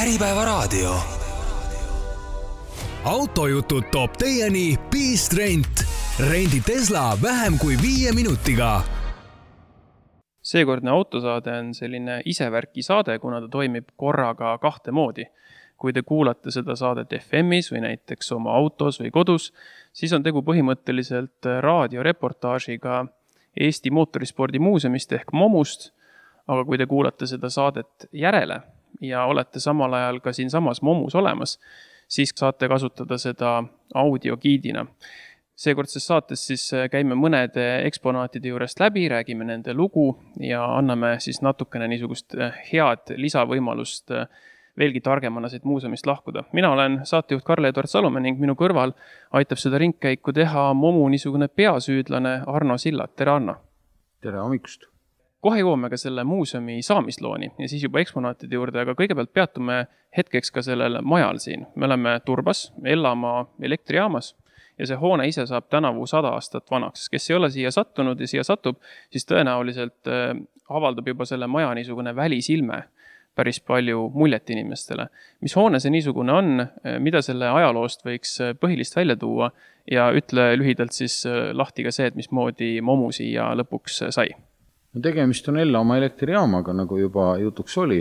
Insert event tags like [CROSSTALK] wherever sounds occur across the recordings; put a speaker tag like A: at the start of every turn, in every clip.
A: Äripäevaraadio. autojutud toob teieni Beast Rent. rendi Tesla vähem kui viie minutiga.
B: seekordne autosaade on selline isevärki saade, kuna ta toimib korraga kahte moodi. kui te kuulate seda saadet FM-is või näiteks oma autos või kodus, siis on tegu põhimõtteliselt raadioreportaažiga Eesti Mootorispordimuuseumist ehk MOMust. aga kui te kuulate seda saadet järele ja olete samal ajal ka siinsamas Momus olemas, siis saate kasutada seda audiogiidina. seekordses saates siis käime mõnede eksponaatide juurest läbi, räägime nende lugu ja anname siis natukene niisugust head lisavõimalust veelgi targemana siit muuseumist lahkuda. mina olen saatejuht Karl-Eduard Salumäe ning minu kõrval aitab seda ringkäiku teha Momu niisugune peasüüdlane Arno Sillat, tere Arno!
C: tere hommikust!
B: Kohe jõuame ka selle muuseumi saamislooni ja siis juba eksponaatide juurde, aga kõigepealt peatume hetkeks ka sellel majal siin. me oleme Turbas, Ellamaa elektrijaamas ja see hoone ise saab tänavu sada aastat vanaks. kes ei ole siia sattunud ja siia satub, siis tõenäoliselt äh, avaldab juba selle maja niisugune välisilme päris palju muljet inimestele. mis hoone see niisugune on, äh, mida selle ajaloost võiks äh, põhilist välja tuua ja ütle lühidalt siis lahti ka see, et mismoodi Momu siia lõpuks sai
C: no tegemist on Ellamaa elektrijaamaga, nagu juba jutuks oli.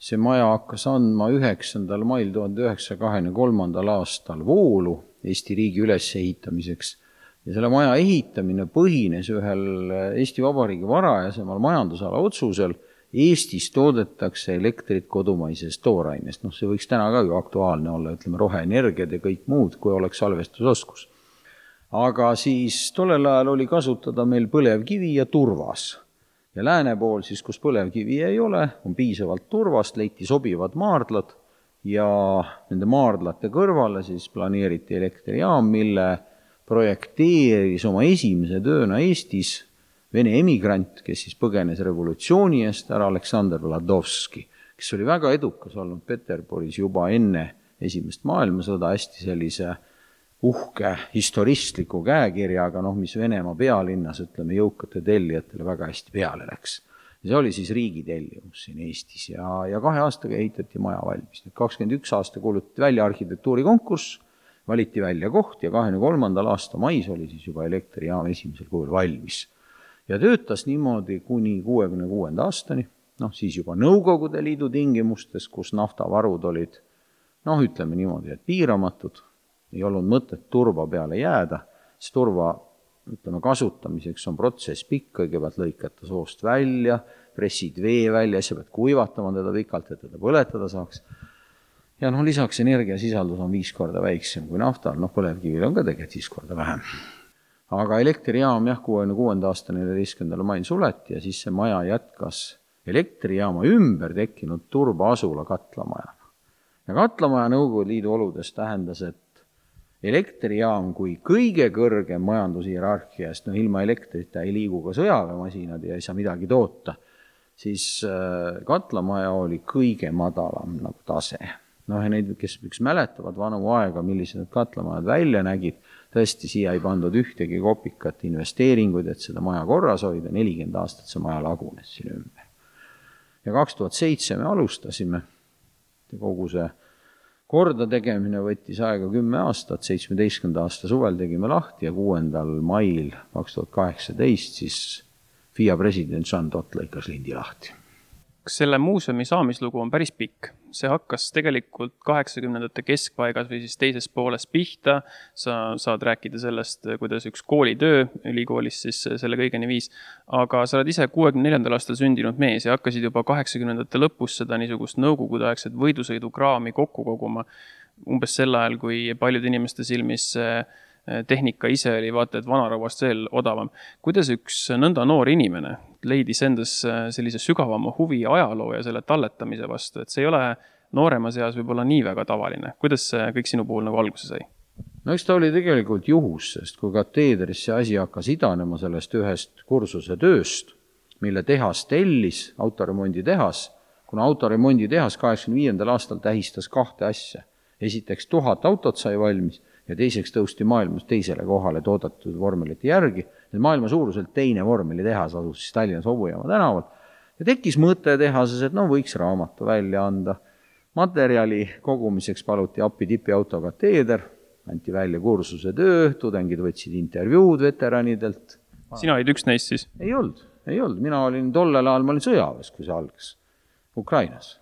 C: see maja hakkas andma üheksandal mail tuhande üheksasaja kahekümne kolmandal aastal voolu Eesti riigi ülesehitamiseks. Ja selle maja ehitamine põhines ühel Eesti Vabariigi varajasemal majandusala otsusel, Eestis toodetakse elektrit kodumaisest toorainest, noh, see võiks täna ka ju aktuaalne olla, ütleme, roheenergiad ja kõik muud, kui oleks salvestusoskus aga siis tollel ajal oli kasutada meil põlevkivi ja turvas. ja lääne pool siis, kus põlevkivi ei ole, on piisavalt turvast, leiti sobivad maardlad ja nende maardlate kõrvale siis planeeriti elektrijaam, mille projekteeris oma esimese tööna Eestis Vene emigrant, kes siis põgenes revolutsiooni eest, härra Aleksandr Vladovski, kes oli väga edukas olnud Peterburis juba enne esimest maailmasõda, hästi sellise äh, uhke historistliku käekirjaga, noh, mis Venemaa pealinnas, ütleme, jõukate tellijatele väga hästi peale läks. see oli siis riigi tellimus siin Eestis ja, ja kahe aastaga ehitati maja valmis. nüüd kakskümmend üks aasta kuulutati välja arhitektuurikonkurss, valiti välja koht ja kahekümne kolmandal aasta mais oli siis juba elektrijaam esimesel kujul valmis. ja töötas niimoodi kuni kuuekümne kuuenda aastani, noh, siis juba Nõukogude Liidu tingimustes, kus naftavarud olid noh, ütleme niimoodi, et piiramatud ei olnud mõtet turba peale jääda, sest turva ütleme, kasutamiseks on protsess pikk, kõigepealt lõikad ta soost välja, pressid vee välja, siis sa pead kuivatama teda pikalt, et teda põletada saaks. ja noh, lisaks energiasisaldus on viis korda väiksem kui naftal, noh, põlevkivil on ka tegelikult viis korda vähem. aga elektrijaam jah, kuuekümne kuuenda aasta neljateistkümnendal mail suleti ja siis see maja jätkas elektrijaama ümber tekkinud Turba asula katlamajana. ja katlamaja Nõukogude Liidu oludes tähendas, et elektrijaam kui kõige kõrgem majandushierarhiast, no ilma elektrita ei liigu ka sõjaväemasinad ja ei saa midagi toota, siis äh, katlamaja oli kõige madalam nagu tase. noh, ja neid, kes, kes mäletavad vanu aega, millised need katlamajad välja nägid, tõesti, siia ei pandud ühtegi kopikat investeeringuid, et seda maja korras hoida, nelikümmend aastat see maja lagunes siin ümber. ja kaks tuhat seitse me alustasime, kogu see kordategemine võttis aega kümme aastat, seitsmeteistkümnenda aasta suvel tegime lahti ja kuuendal mail kaks tuhat kaheksateist siis FIA president Jean Dott lõikas lindi lahti
B: selle muuseumi saamislugu on päris pikk. see hakkas tegelikult kaheksakümnendate keskpaigas või siis teises pooles pihta. sa saad rääkida sellest, kuidas üks koolitöö ülikoolis siis selle kõigeni viis. aga sa oled ise kuuekümne neljandal aastal sündinud mees ja hakkasid juba kaheksakümnendate lõpus seda niisugust nõukogudeaegset võidusõidukraami kokku koguma. umbes sel ajal, kui paljude inimeste silmis tehnika ise oli vaata et vanarauast veel odavam. kuidas üks nõnda noor inimene leidis endas äh, sellise sügavama huvi ajaloo ja selle talletamise vastu, et see ei ole nooremas eas võib-olla nii väga tavaline. kuidas see kõik sinu puhul nagu alguse sai?
C: no eks ta oli tegelikult juhus, sest kui kateedris see asi hakkas idanema sellest ühest kursuse tööst, mille tehas tellis, autoremonditehas, kuna autoremonditehas kaheksakümne viiendal aastal tähistas kahte asja. esiteks tuhat autot sai valmis ja teiseks tõusti maailmas teisele kohale toodetud vormelite järgi. maailma suuruselt teine vormelitehas asus siis Tallinnas Hobujaama tänaval ja tekkis mõte tehases, et no võiks raamatu välja anda. materjali kogumiseks paluti appi tipiauto kateeder, anti välja kursuse töö, tudengid võtsid intervjuud veteranidelt.
B: sina olid üks neist siis?
C: ei olnud, ei olnud, mina olin tollel ajal, ma olin sõjaväes, kui see algas, Ukrainas.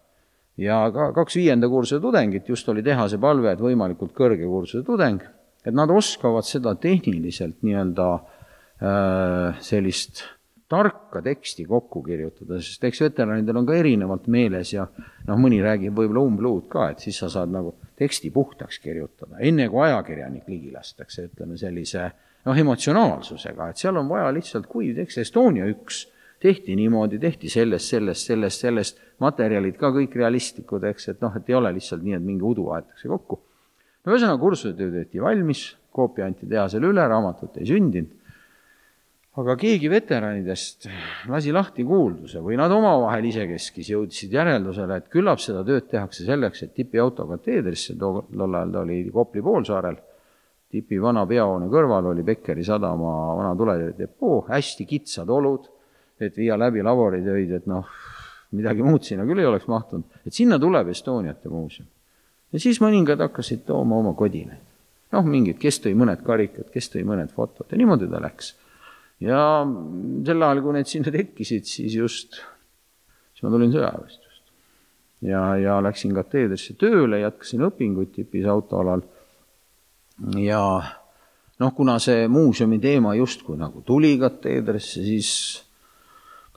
C: Ja ka kaks viienda kursuse tudengit, just oli tehase palve, et võimalikult kõrge kursuse tudeng, et nad oskavad seda tehniliselt nii-öelda äh, sellist tarka teksti kokku kirjutada, sest eks veteranidel on ka erinevalt meeles ja noh, mõni räägib võib-olla umbluud ka, et siis sa saad nagu teksti puhtaks kirjutada, enne kui ajakirjanik ligi lastakse, ütleme sellise noh, emotsionaalsusega, et seal on vaja lihtsalt kuiv tekst, Estonia üks tehti niimoodi, tehti sellest, sellest, sellest, sellest, materjalid ka kõik realistlikud, eks, et noh, et ei ole lihtsalt nii, et mingi udu aetakse kokku. no ühesõnaga, kursusetöö tehti valmis, koopia anti tehasele üle, raamatut ei sündinud. Aga keegi veteranidest lasi lahti kuulduse või nad omavahel isekeskis jõudsid järeldusele, et küllap seda tööd tehakse selleks, et tipi autokateedrisse, too, tol ajal ta oli Kopli poolsaarel, tipi vana peahoone kõrval oli Bekkeri sadama vana tuledepoo, hästi kitsad olud, et viia läbi laboritöid, et noh, midagi muud sinna küll ei oleks mahtunud, et sinna tuleb Estoniate muuseum. ja siis mõningad hakkasid tooma oma kodinaid. noh, mingid, kes tõi mõned karikad, kes tõi mõned fotod ja niimoodi ta läks ja sel ajal, kui need sinna tekkisid, siis just, siis ma tulin sõjaväest just. ja, ja läksin kateedrisse tööle, jätkasin õpinguid tipis autoalal ja noh, kuna see muuseumi teema justkui nagu tuli kateedrisse, siis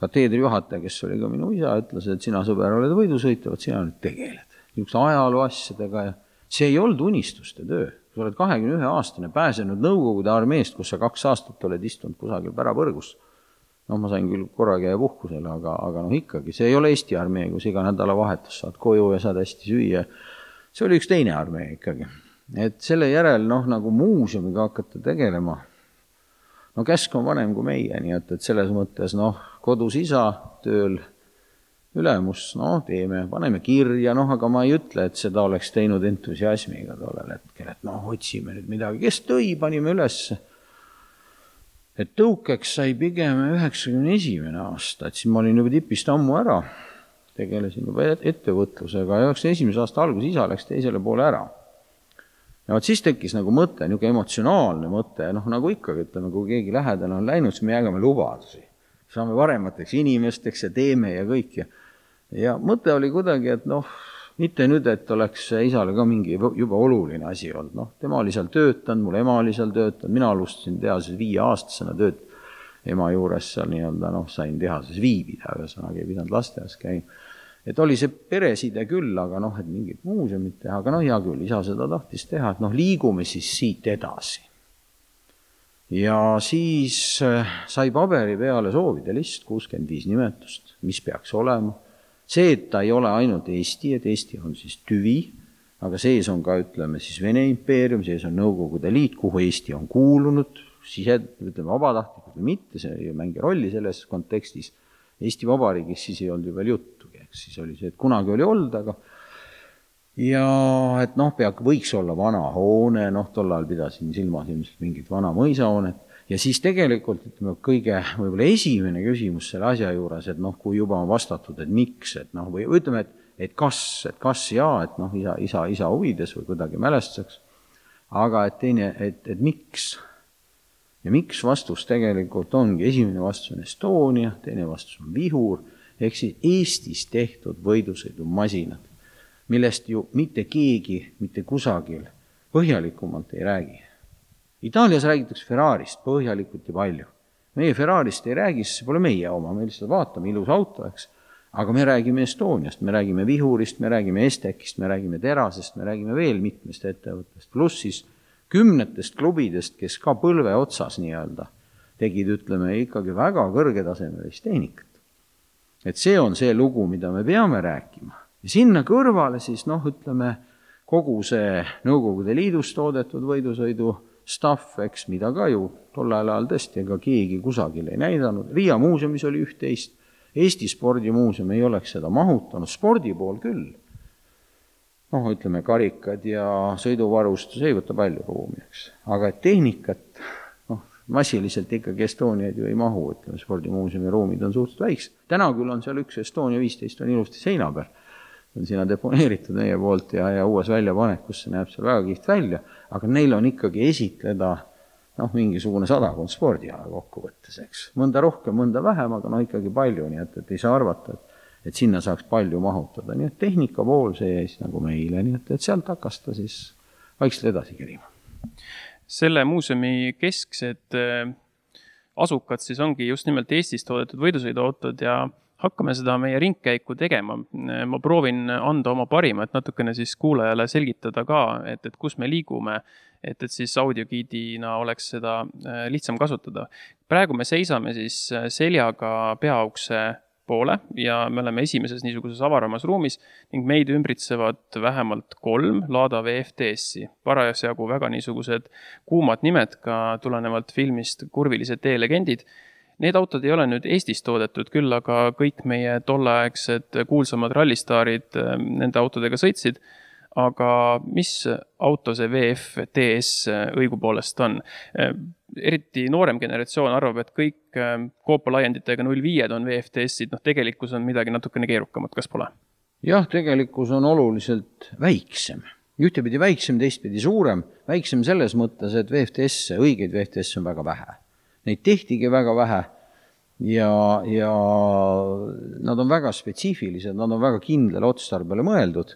C: kateedri juhataja, kes oli ka minu isa, ütles, et sina, sõber, oled võidusõitja, vot sina nüüd tegeled niisuguse ajaloo asjadega ja see ei olnud unistuste töö sa oled kahekümne ühe aastane, pääsenud Nõukogude armeest, kus sa kaks aastat oled istunud kusagil pärapõrgus, noh, ma sain küll korra käia puhkusel, aga, aga noh, ikkagi, see ei ole Eesti armee, kus iga nädalavahetus saad koju ja saad hästi süüa. see oli üks teine armee ikkagi. et selle järel noh, nagu muuseumiga hakata tegelema, no käsk on vanem kui meie, nii et, et selles mõttes noh, kodus isa tööl ülemus, no teeme, paneme kirja, noh, aga ma ei ütle, et seda oleks teinud entusiasmiga tollel hetkel, et noh, otsime nüüd midagi, kes tõi, panime ülesse. et tõukeks sai pigem üheksakümne esimene aasta, et siis ma olin juba tipist ammu ära, tegelesin juba ettevõtlusega üheksakümne esimese aasta alguses isa läks teisele poole ära. Ja vot siis tekkis nagu mõte, niisugune emotsionaalne mõte, noh, nagu ikkagi, ütleme, kui keegi lähedane on läinud, siis me jagame lubadusi saame paremateks inimesteks ja teeme ja kõik ja ja mõte oli kuidagi, et noh, mitte nüüd, et oleks isale ka mingi juba oluline asi olnud, noh, tema oli seal töötanud, mul ema oli seal töötanud, mina alustasin tehases viieaastasena tööd ema juures seal nii-öelda noh, sain tehases viibida, ühesõnaga ei pidanud lasteaias käima. Et oli see pereside küll, aga noh, et mingit muuseumit teha, aga noh, hea küll, isa seda tahtis teha, et noh, liigume siis siit edasi. ja siis äh, sai paberi peale soovide list, kuuskümmend viis nimetust, mis peaks olema see, et ta ei ole ainult Eesti, et Eesti on siis tüvi, aga sees on ka, ütleme siis Vene impeerium, sees on Nõukogude Liit, kuhu Eesti on kuulunud, sise, ütleme vabatahtlikult või mitte, see ei mängi rolli selles kontekstis. Eesti Vabariigis siis ei olnud ju veel juttugi, ehk siis oli see, et kunagi oli olnud, aga ja et noh, pea, võiks olla vana hoone, noh, tol ajal pidasin silmas ilmselt mingit vana mõisahoonet. Ja siis tegelikult ütleme, kõige võib-olla esimene küsimus selle asja juures, et noh, kui juba on vastatud, et miks, et noh, või ütleme, et, et kas, et kas jaa, et noh, isa, isa, isa huvides või kuidagi mälestuseks, aga et teine, et, et miks. ja miks vastus tegelikult ongi, esimene vastus on Estonia, teine vastus on vihur, ehk siis Eestis tehtud võidusõidumasinad, millest ju mitte keegi mitte kusagil põhjalikumalt ei räägi Itaalias räägitakse Ferrarist põhjalikult ja palju. meie Ferrarist ei räägi, sest see pole meie oma, me lihtsalt vaatame, ilus auto, eks. aga me räägime Estoniast, me räägime Vihurist, me räägime Estekist, me räägime Terasest, me räägime veel mitmest ettevõttest, pluss siis kümnetest klubidest, kes ka põlve otsas nii-öelda tegid, ütleme, ikkagi väga kõrgetasemelist tehnikat. Et see on see lugu, mida me peame rääkima. ja sinna kõrvale siis noh, ütleme, kogu see Nõukogude Liidus toodetud võidusõidu stuff, eks, mida ka ju tollel ajal tõesti ega keegi kusagil ei näidanud, Riia muuseumis oli üht-teist, Eesti Spordimuuseum ei oleks seda mahutanud, spordi pool küll. noh, ütleme karikad ja sõiduvarustus ei võta palju ruumi, eks, aga tehnikat, massiliselt ikkagi Estoniaid ju ei mahu, ütleme, spordimuuseumi ruumid on suhteliselt väiksed. täna küll on seal üks Estonia viisteist on ilusti seina peal, on sinna deponeeritud meie poolt ja, ja uues väljapanekusse näeb seal väga kihvt välja, aga neil on ikkagi esitleda noh, mingisugune sadakond spordiala kokkuvõttes, eks. mõnda rohkem, mõnda vähem, aga no ikkagi palju, nii et, et ei saa arvata, et et sinna saaks palju mahutada, nii et tehnika pool, see jäi siis nagu meile, nii et, et sealt hakkas ta siis vaikselt edasi kerima.
B: Selle muuseumi kesksed äh, asukad siis ongi just nimelt Eestis toodetud võidusõiduautod ja hakkame seda meie ringkäiku tegema. ma proovin anda oma parima, et natukene siis kuulajale selgitada ka, et, et kus me liigume, et, et siis audiogiidina oleks seda äh, lihtsam kasutada. praegu me seisame siis seljaga peaukse poole ja me oleme esimeses niisuguses avaramas ruumis ning meid ümbritsevad vähemalt kolm Lada VFTS-i, parasjagu väga niisugused kuumad nimed ka tulenevalt filmist Kurvilised teelegendid Need autod ei ole nüüd Eestis toodetud, küll aga kõik meie tolleaegsed kuulsamad rallistaarid äh, nende autodega sõitsid. Aga mis auto see VF TS äh, õigupoolest on? Äh, eriti noorem generatsioon arvab, et kõik Coopa laienditega null viied on VFTS-id, noh, tegelikkus on midagi natukene keerukamat, kas pole?
C: jah, tegelikkus on oluliselt väiksem ühtepidi väiksem, teistpidi suurem, väiksem selles mõttes, et VFTS-e, õigeid VFTS-e on väga vähe Neid tehtigi väga vähe ja, ja nad on väga spetsiifilised, nad on väga kindlale otstarbele mõeldud.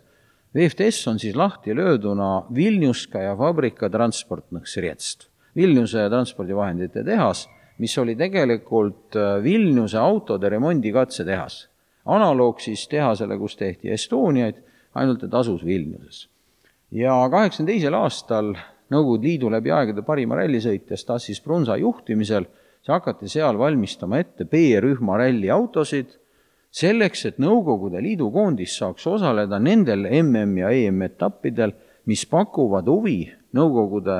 C: VFTS on siis lahti lööduna Vilniuskaja fabrika transportnõks Sretst. Vilniuse transpordivahendite tehas, mis oli tegelikult äh, Vilniuse autode remondikatsetehas. analoog siis tehasele, kus tehti Estoniaid, ainult et asus Vilniuses. ja kaheksakümne teisel aastal Nõukogude Liidu läbi aegade parima rallisõitja Stassis Brunza juhtimisel, siis hakati seal valmistama ette B-rühma ralliautosid, selleks, et Nõukogude Liidu koondis saaks osaleda nendel MM- ja EM-etappidel, mis pakuvad huvi Nõukogude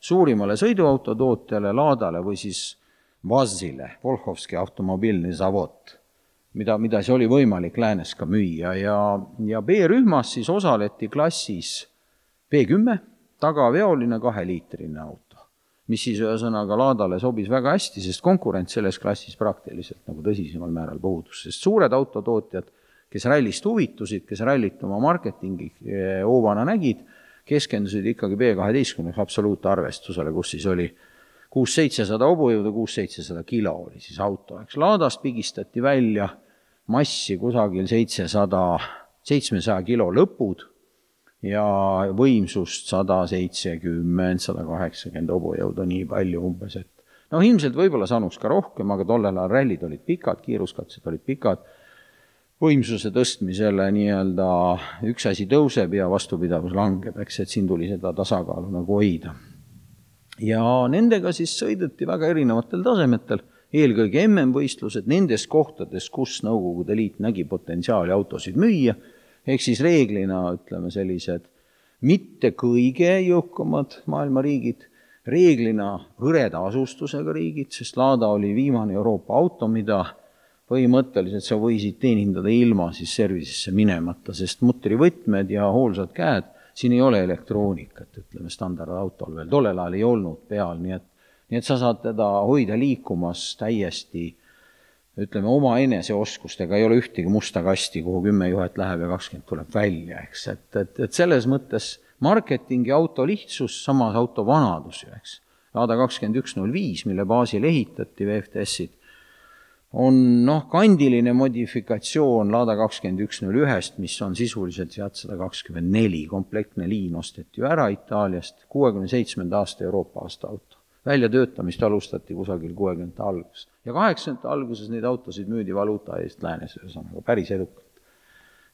C: suurimale sõiduautotootjale Ladale või siis Vazile, Volhovski automobiilne zavod, mida, mida siis oli võimalik läänes ka müüa. Ja, ja B-rühmas siis osaleti klassis B kümme tagaveoline kaheliitrine auto, mis siis ühesõnaga laadale sobis väga hästi, sest konkurents selles klassis praktiliselt nagu tõsisemal määral puudus, sest suured autotootjad, kes rallist huvitusid, kes rallit oma marketingi eh, hoovana nägid, keskendusid ikkagi B12 absoluutarvestusele, kus siis oli kuus-seitsesada hobujõudu, kuus-seitsesada kilo oli siis auto, eks Laadast pigistati välja massi kusagil seitsesada, seitsmesaja kilo lõpud ja võimsust sada seitsekümmend, sada kaheksakümmend hobujõudu, nii palju umbes, et noh, ilmselt võib-olla sanuks ka rohkem, aga tollel ajal rallid olid pikad, kiiruskatsed olid pikad, võimsuse tõstmisele nii-öelda üks asi tõuseb ja vastupidavus langeb, eks, et siin tuli seda tasakaalu nagu hoida. ja nendega siis sõideti väga erinevatel tasemetel, eelkõige MM-võistlused nendes kohtades, kus Nõukogude Liit nägi potentsiaali autosid müüa ehk siis reeglina ütleme sellised mitte kõige jõukamad maailma riigid, reeglina hõreda asustusega riigid, sest Lada oli viimane Euroopa auto, mida põhimõtteliselt sa võisid teenindada ilma siis service'isse minemata, sest mutrivõtmed ja hoolsad käed, siin ei ole elektroonikat, ütleme standardautol veel, tollel ajal ei olnud peal, nii et nii et sa saad teda hoida liikumas täiesti ütleme, oma eneseoskustega ei ole ühtegi musta kasti, kuhu kümme juhet läheb ja kakskümmend tuleb välja, eks, et, et, et selles mõttes marketingi auto lihtsus, samas auto vanadus ju, eks. Lada kakskümmend üks null viis, mille baasil ehitati VFTS-id, on noh, kandiline modifikatsioon Lada kakskümmend üks null ühest, mis on sisuliselt sealt sada kakskümmend neli, komplektne liin osteti ju ära Itaaliast, kuuekümne seitsmenda aasta Euroopa aasta auto väljatöötamist alustati kusagil kuuekümnendate alguses. ja kaheksakümnendate alguses neid autosid müüdi valuuta eest läänes, ühesõnaga päris edukalt.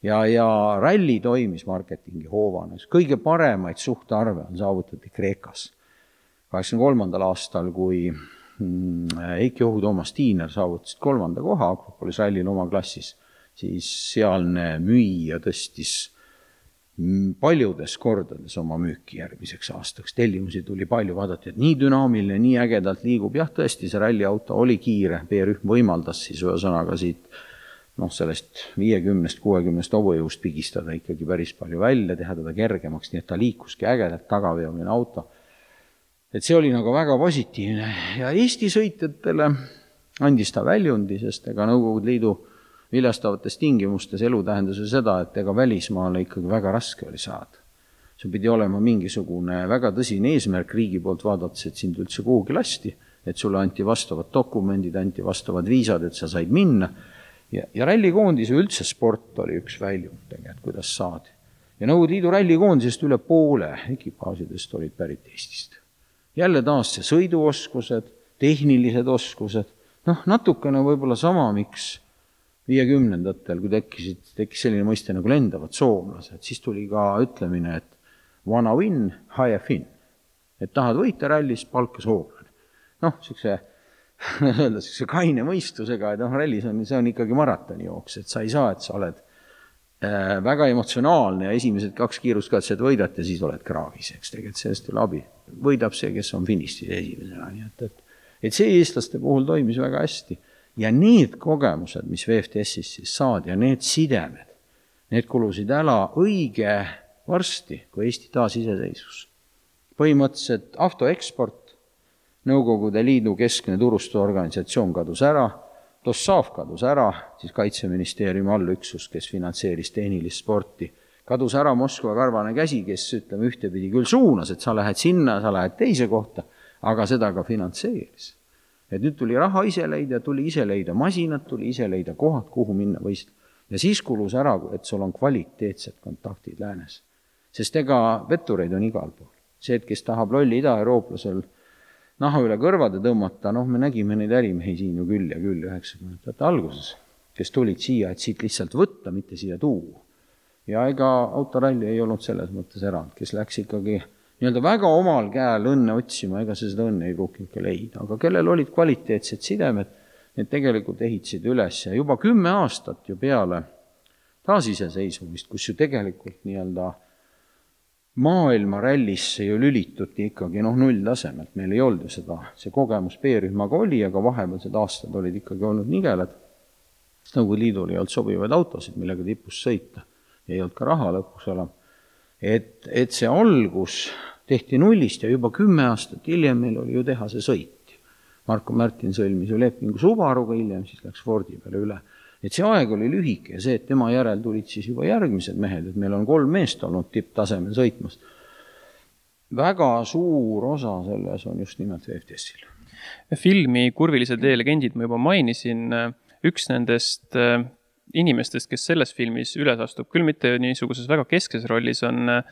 C: ja, ja ralli toimis marketingi hoovana, kõige paremaid suhtarve on saavutati Kreekas. kaheksakümne kolmandal aastal, kui mm, Heiki Ohu, Toomas Tiiner saavutasid kolmanda koha Akropolis rallil oma klassis, siis sealne müüja tõstis paljudes kordades oma müüki järgmiseks aastaks, tellimusi tuli palju, vaadati, et nii dünaamiline, nii ägedalt liigub, jah, tõesti, see ralliauto oli kiire, B-rühm võimaldas siis ühesõnaga siit noh, sellest viiekümnest, kuuekümnest hobujõust pigistada ikkagi päris palju välja, teha teda kergemaks, nii et ta liikuski ägedalt, tagaveoline auto. et see oli nagu väga positiivne. Ja Eesti sõitjatele andis ta väljundi, sest ega Nõukogude Liidu viljastavates tingimustes elu tähendas ju seda, et ega välismaale ikkagi väga raske oli saada. sul pidi olema mingisugune väga tõsine eesmärk riigi poolt vaadates, et sind üldse kuhugi lasti, et sulle anti vastavad dokumendid, anti vastavad viisad, et sa said minna ja, ja rallikoondise üldse sport oli üks väljund tegelikult, kuidas saadi. ja Nõukogude Liidu rallikoondisest üle poole ekipaažidest olid pärit Eestist. jälle taas see sõiduoskused, tehnilised oskused, noh, natukene võib-olla sama, miks viiekümnendatel, kui tekkisid, tekkis selline mõiste nagu lendavad soomlased, siis tuli ka ütlemine, et wanna win, hire fin. et tahad võita rallis, palka soomlane. noh, niisuguse öelda niisuguse kaine mõistusega, et noh, rallis on, see on ikkagi maratonijooks, et sa ei saa, et sa oled äh, väga emotsionaalne ja esimesed kaks kiiruskatset võidad ja siis oled kraavis, eks tegelikult sellest ei ole abi. võidab see, kes on finišis esimesena, nii et, et et see eestlaste puhul toimis väga hästi. Ja need kogemused, mis VFTS-ist siis saadi ja need sidemed, need kulusid ära õige varsti, kui Eesti taasiseseisvus. põhimõtteliselt autoeksport Nõukogude Liidu keskne turustusorganisatsioon kadus ära, Dossav kadus ära, siis Kaitseministeeriumi allüksus, kes finantseeris tehnilist sporti, kadus ära Moskva karvane käsi, kes ütleme, ühtepidi küll suunas, et sa lähed sinna, sa lähed teise kohta, aga seda ka finantseeris. Et nüüd tuli raha ise leida, tuli ise leida masinad, tuli ise leida kohad, kuhu minna võistlema. ja siis kulus ära, et sul on kvaliteetsed kontaktid läänes. sest ega vettureid on igal pool. see, et kes tahab lolli idaeurooplasel naha üle kõrvade tõmmata, noh, me nägime neid ärimehi siin ju küll ja küll üheksakümnendate alguses, kes tulid siia, et siit lihtsalt võtta, mitte siia tuua. ja ega autoralli ei olnud selles mõttes erand, kes läks ikkagi nii-öelda väga omal käel õnne otsima, ega sa seda õnne ei pruukinud ka leida, aga kellel olid kvaliteetsed sidemed, need tegelikult ehitasid üles ja juba kümme aastat ju peale taasiseseisvumist, kus ju tegelikult nii-öelda maailmarallisse ju lülituti ikkagi noh, nulltasemelt, meil ei olnud ju seda, see kogemus B-rühmaga oli, aga vahepealsed aastad olid ikkagi olnud nigelad. Nõukogude Liidul ei olnud sobivaid autosid, millega tipus sõita, ei olnud ka raha lõpuks olema. et, et see algus tehti nullist ja juba kümme aastat hiljem meil oli ju teha see sõit. Marko Märtin sõlmis ju lepingu Subaruga, hiljem siis läks Fordi peale üle et see aeg oli lühike ja see, et tema järel tulid siis juba järgmised mehed, et meil on kolm meest olnud tipptasemel sõitmas. väga suur osa selles on just nimelt VFTS-il.
B: filmi Kurvilise tee legendid ma juba mainisin, üks nendest äh, inimestest, kes selles filmis üles astub, küll mitte niisuguses väga keskses rollis, on äh,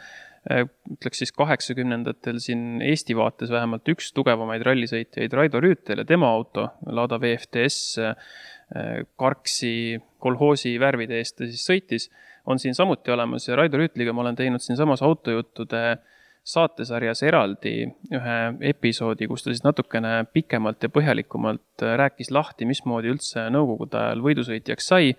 B: ütleks siis kaheksakümnendatel siin Eesti vaates vähemalt üks tugevamaid rallisõitjaid, Raido Rüütel ja tema auto, Lada VFTS Äh, Karksi kolhoosi värvide eest ta siis sõitis, on siin samuti olemas ja Raido Rüütliga ma olen teinud siinsamas autojuttude saatesarjas eraldi ühe episoodi, kus ta siis natukene pikemalt ja põhjalikumalt äh, rääkis lahti, mismoodi üldse nõukogude ajal võidusõitjaks sai,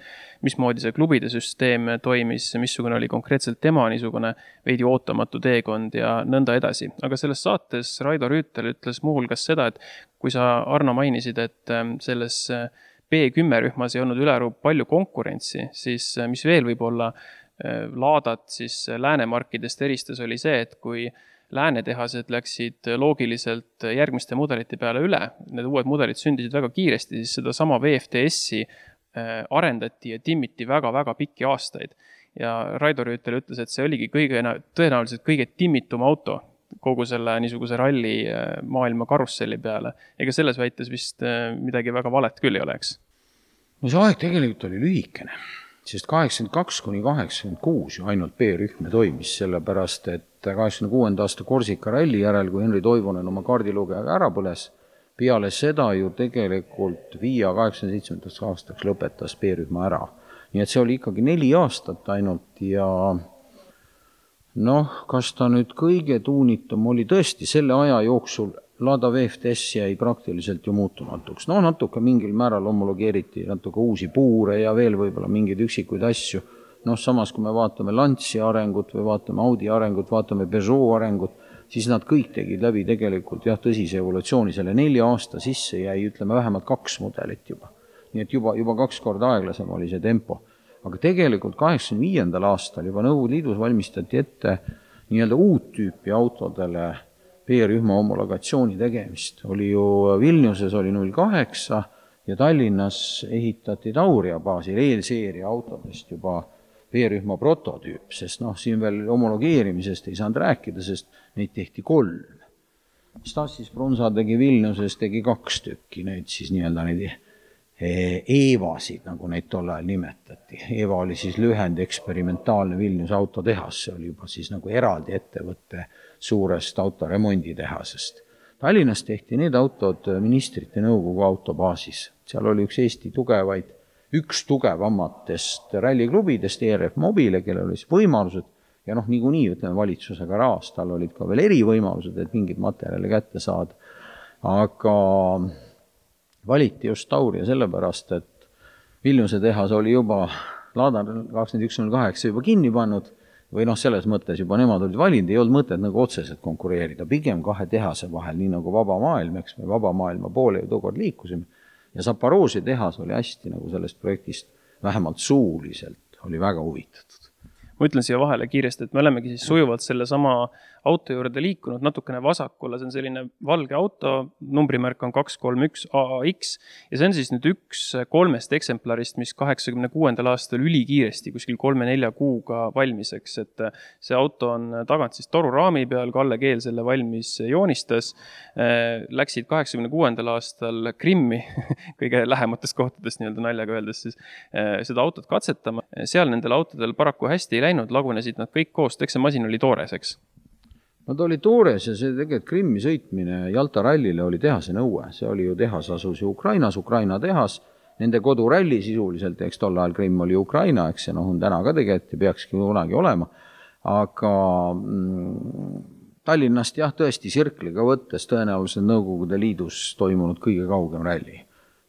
B: mismoodi see klubide süsteem toimis, missugune oli konkreetselt tema niisugune veidi ootamatu teekond ja nõnda edasi. aga selles saates Raido Rüütel ütles muuhulgas seda, et kui sa, Arno, mainisid, et äh, selles B10 rühmas ei olnud ülearu palju konkurentsi, siis äh, mis veel võib-olla äh, Laadat siis äh, läänemarkidest eristas, oli see, et kui lääne tehased läksid loogiliselt järgmiste mudelite peale üle, need uued mudelid sündisid väga kiiresti, siis sedasama VFTS-i arendati ja timmiti väga-väga pikki aastaid. ja Raido Rüütel ütles, et see oligi kõige, tõenäoliselt kõige timmitum auto kogu selle niisuguse ralli äh, maailma karusselli peale. ega selles väites vist äh, midagi väga valet küll ei oleks?
C: no see aeg tegelikult oli lühikene, sest kaheksakümmend kaks kuni kaheksakümmend kuus ju ainult B-rühm toimis, sellepärast et kaheksakümne kuuenda aasta Korsika ralli järel, kui Henri Toivonen oma kaardilugejaga ära põles, peale seda ju tegelikult Via kaheksakümne seitsmendaks aastaks lõpetas B-rühma ära. nii et see oli ikkagi neli aastat ainult ja noh, kas ta nüüd kõige tuunitum oli, tõesti, selle aja jooksul Lada VFTS jäi praktiliselt ju muutumatuks, no natuke mingil määral homologeeriti natuke uusi puure ja veel võib-olla mingeid üksikuid asju, noh samas, kui me vaatame Lancia arengut või vaatame Audi arengut, vaatame Peugeot arengut, siis nad kõik tegid läbi tegelikult jah, tõsise evolutsiooni, selle nelja aasta sisse jäi, ütleme, vähemalt kaks mudelit juba. nii et juba, juba kaks korda aeglasem oli see tempo. Aga tegelikult kaheksakümne viiendal aastal juba Nõukogude Liidus valmistati ette nii-öelda uut tüüpi autodele B-rühma homologatsiooni tegemist. oli ju Vilniuses oli null kaheksa ja Tallinnas ehitati Tauria baasil eelseeria autodest juba veerühma prototüüp, sest noh, siin veel homologeerimisest ei saanud rääkida, sest neid tehti kolm. Stassis Brunsa tegi Vilniuses, tegi kaks tükki, neid siis nii-öelda neid EVA-sid, nagu neid tol ajal nimetati. EVA oli siis lühend eksperimentaalne Vilniuse autotehas, see oli juba siis nagu eraldi ettevõte suurest autoremonditehasest. Tallinnas tehti need autod ministrite nõukogu autobaasis, seal oli üks Eesti tugevaid, üks tugevamatest ralliklubidest, ERF Mobile, kellel oli siis võimalused ja noh, niikuinii ütleme valitsusega raas, tal olid ka veel erivõimalused, et mingeid materjale kätte saada. aga valiti just Tauria sellepärast, et Vilniuse tehas oli juba Laadar kakskümmend üks null kaheksa juba kinni pannud või noh, selles mõttes juba nemad olid valinud, ei olnud mõtet nagu otseselt konkureerida, pigem kahe tehase vahel, nii nagu vaba maailm, eks me vaba maailma poole ju tookord liikusime. ja Zaporožje tehas oli hästi nagu sellest projektist vähemalt suuliselt oli väga huvitatud
B: ma ütlen siia vahele kiiresti, et me olemegi siis sujuvalt sellesama auto juurde liikunud natukene vasakule, see on selline valge auto, numbrimärk on kaks kolm üks AAX ja see on siis nüüd üks kolmest eksemplarist, mis kaheksakümne kuuendal aastal ülikiiresti, kuskil kolme-nelja kuuga valmis, eks, et see auto on tagant siis toruraami peal, Kalle Keel selle valmis joonistas. Läksid kaheksakümne kuuendal aastal Krimmi [LAUGHS] kõige lähematest kohtadest nii-öelda naljaga öeldes siis seda autot katsetama. seal nendel autodel paraku hästi ei läinud, lagunesid nad kõik koos, eks see masin oli toores, eks
C: no ta oli toores ja see tegelikult Krimmi sõitmine Jalta rallile oli tehase nõue, see oli ju tehas asus ju Ukrainas, Ukraina tehas, nende koduralli sisuliselt, eks tol ajal Krimm oli Ukraina, eks, ja noh, on täna ka tegelikult ja peakski kunagi olema, aga mm, Tallinnast jah, tõesti sirkliga võttes tõenäoliselt Nõukogude Liidus toimunud kõige kaugem ralli.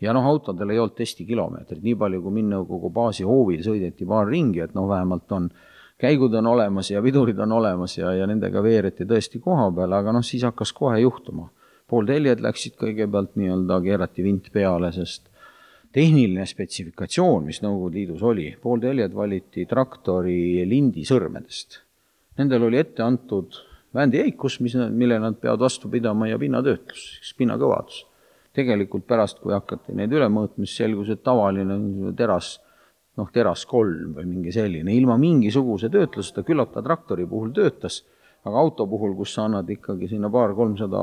C: ja noh, autodel ei olnud testikilomeetrit, nii palju kui Minnõukogu baasi hoovil sõideti paar ringi, et noh, vähemalt on käigud on olemas ja pidurid on olemas ja, ja nendega veereti tõesti koha peal, aga noh, siis hakkas kohe juhtuma. poolteljed läksid kõigepealt nii-öelda, keerati vint peale, sest tehniline spetsifikatsioon, mis Nõukogude Liidus oli, poolteljed valiti traktori lindi sõrmedest. Nendel oli ette antud väändijäikus, mis, mille nad peavad vastu pidama ja pinnatöötlus, pinnakõvadus. tegelikult pärast, kui hakati neid üle mõõtma, siis selgus, et tavaline teras noh, teras kolm või mingi selline, ilma mingisuguse töötluseta, küllap ta traktori puhul töötas, aga auto puhul, kus sa annad ikkagi sinna paar-kolmsada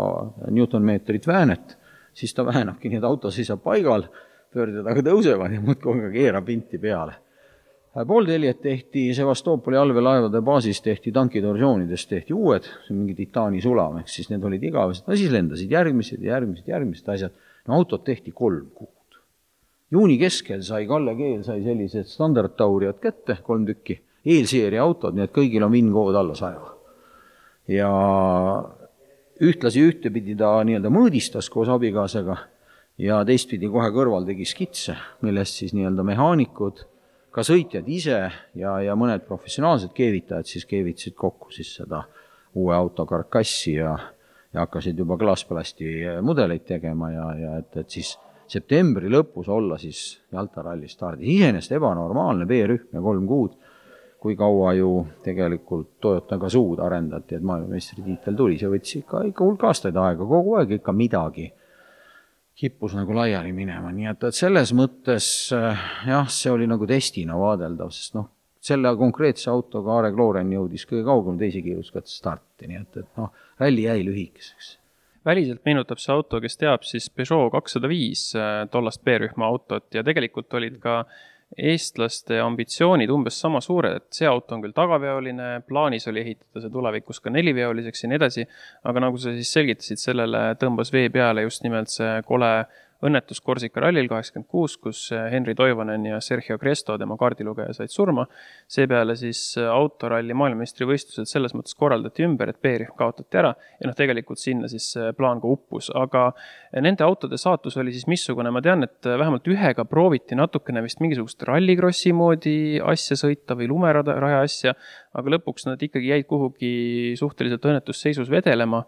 C: Newton-meetrit väänet, siis ta väänabki, nii et auto seisab paigal, pöörded aga tõusevad ja muudkui keerab vinti peale. poolteljed tehti Sevastoopoli allveelaevade baasis tehti tankitorsioonidest tehti uued, mingi titaani sulam, ehk siis need olid igavesed, no siis lendasid järgmised ja järgmised, järgmised asjad, no autot tehti kolm kuud juuni keskel sai Kalle Keel sai sellised standardtauriad kätte, kolm tükki, eelseeria autod, nii et kõigil on VIN-kood alla saja. ja ühtlasi ühtepidi ta nii-öelda mõõdistas koos abikaasaga ja teistpidi kohe kõrval tegi skitse, millest siis nii-öelda mehaanikud, ka sõitjad ise ja, ja mõned professionaalsed keevitajad siis keevitasid kokku siis seda uue auto karkassi ja, ja hakkasid juba klaasplasti mudeleid tegema ja, ja et, et siis septembri lõpus olla siis Jalta ralli stardis, iseenesest ebanormaalne B-rühm ja kolm kuud, kui kaua ju tegelikult Toyota Gazoo'd arendati, et maailmameistritiitel tuli, see võttis ikka, ikka hulk aastaid aega, kogu aeg ikka midagi kippus nagu laiali minema, nii et, et selles mõttes jah, see oli nagu testina vaadeldav, sest noh, selle konkreetse autoga Aare Klooren jõudis kõige kaugemale teise kiiruskatte starti, nii et, et noh, ralli jäi lühikeseks
B: väliselt meenutab see auto, kes teab, siis Peugeot kakssada viis, äh, tollast B-rühma autot. Ja tegelikult olid ka eestlaste ambitsioonid umbes sama suured, et see auto on küll tagaveoline, plaanis oli ehitada see tulevikus ka neliveoliseks ja nii edasi, aga nagu sa siis selgitasid, sellele tõmbas vee peale just nimelt see kole õnnetus Korsika rallil kaheksakümmend kuus, kus äh, Henri Toivonen ja Sergio Cresto, tema kaardilugeja, said surma. seepeale siis äh, autoralli maailmameistrivõistlused selles mõttes korraldati ümber, et B-rühm kaotati ära ja noh, tegelikult sinna siis plaan ka uppus, aga äh, nende autode saatus oli siis missugune, ma tean, et vähemalt ühega prooviti natukene vist mingisugust rallikrossi moodi asja sõita või lumeraja asja, aga lõpuks nad ikkagi jäid kuhugi suhteliselt õnnetusseisus vedelema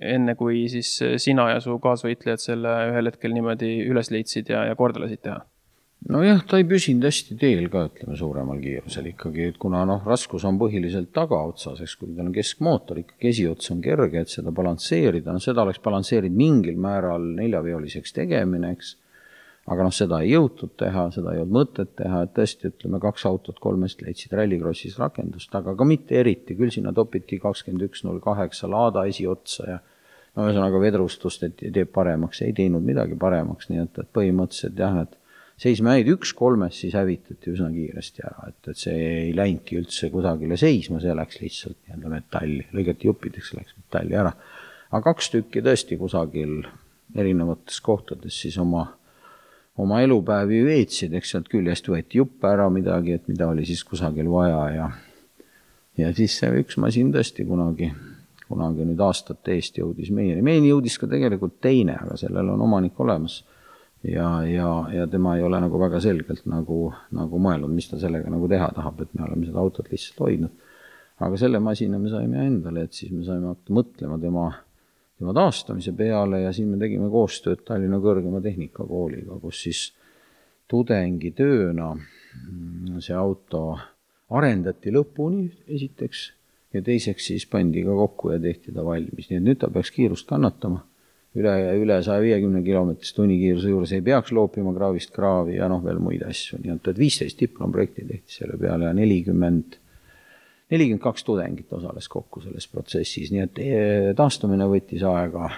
B: enne kui siis sina ja su kaasvõitlejad selle ühel hetkel niimoodi üles leidsid ja, ja korda lasid teha?
C: nojah, ta ei püsinud hästi teel ka, ütleme suuremal kiirusel ikkagi, et kuna noh, raskus on põhiliselt tagaotsas, eks, kui tal on keskmootor, ikkagi esiots on kerge, et seda balansseerida, no seda oleks balansseerinud mingil määral neljaveoliseks tegemine, eks. Aga noh, seda ei jõutud teha, seda ei olnud mõtet teha, et tõesti, ütleme, kaks autot kolmest leidsid Rallycrossis rakendust, aga ka mitte eriti, küll sinna topiti kakskümmend üks null kaheksa laada esiotsa ja no ühesõnaga vedrustust, et teeb paremaks, ei teinud midagi paremaks, nii et, et põhimõtteliselt jah, need seisma jäid üks kolmest, siis hävitati üsna kiiresti ära, et, et see ei läinudki üldse kusagile seisma, see läks lihtsalt nii-öelda metalli, lõigati juppideks, läks metalli ära. aga kaks tükki tõesti kusagil erinevates kohtades siis oma oma elupäevi veetsid, eks sealt küljest võeti juppe ära midagi, et mida oli siis kusagil vaja ja ja siis see üks masin tõesti kunagi, kunagi nüüd aastate eest jõudis meieni, meieni jõudis ka tegelikult teine, aga sellel on omanik olemas. ja, ja, ja tema ei ole nagu väga selgelt nagu, nagu mõelnud, mis ta sellega nagu teha tahab, et me oleme seda autot lihtsalt hoidnud. aga selle masina me saime endale, et siis me saime hakata mõtlema tema tema taastamise peale ja siin me tegime koostööd Tallinna Kõrgema Tehnikakooliga, kus siis tudengitööna mm, see auto arendati lõpuni esiteks ja teiseks siis pandi ka kokku ja tehti ta valmis, nii et nüüd ta peaks kiirust kannatama. üle, üle saja viiekümne kilomeetrise tunnikiiruse juures ei peaks loopima kraavist kraavi ja noh, veel muid asju, nii et, et viisteist diplomprojekti tehti selle peale ja nelikümmend nelikümmend kaks tudengit osales kokku selles protsessis, nii et eh, taastumine võttis aega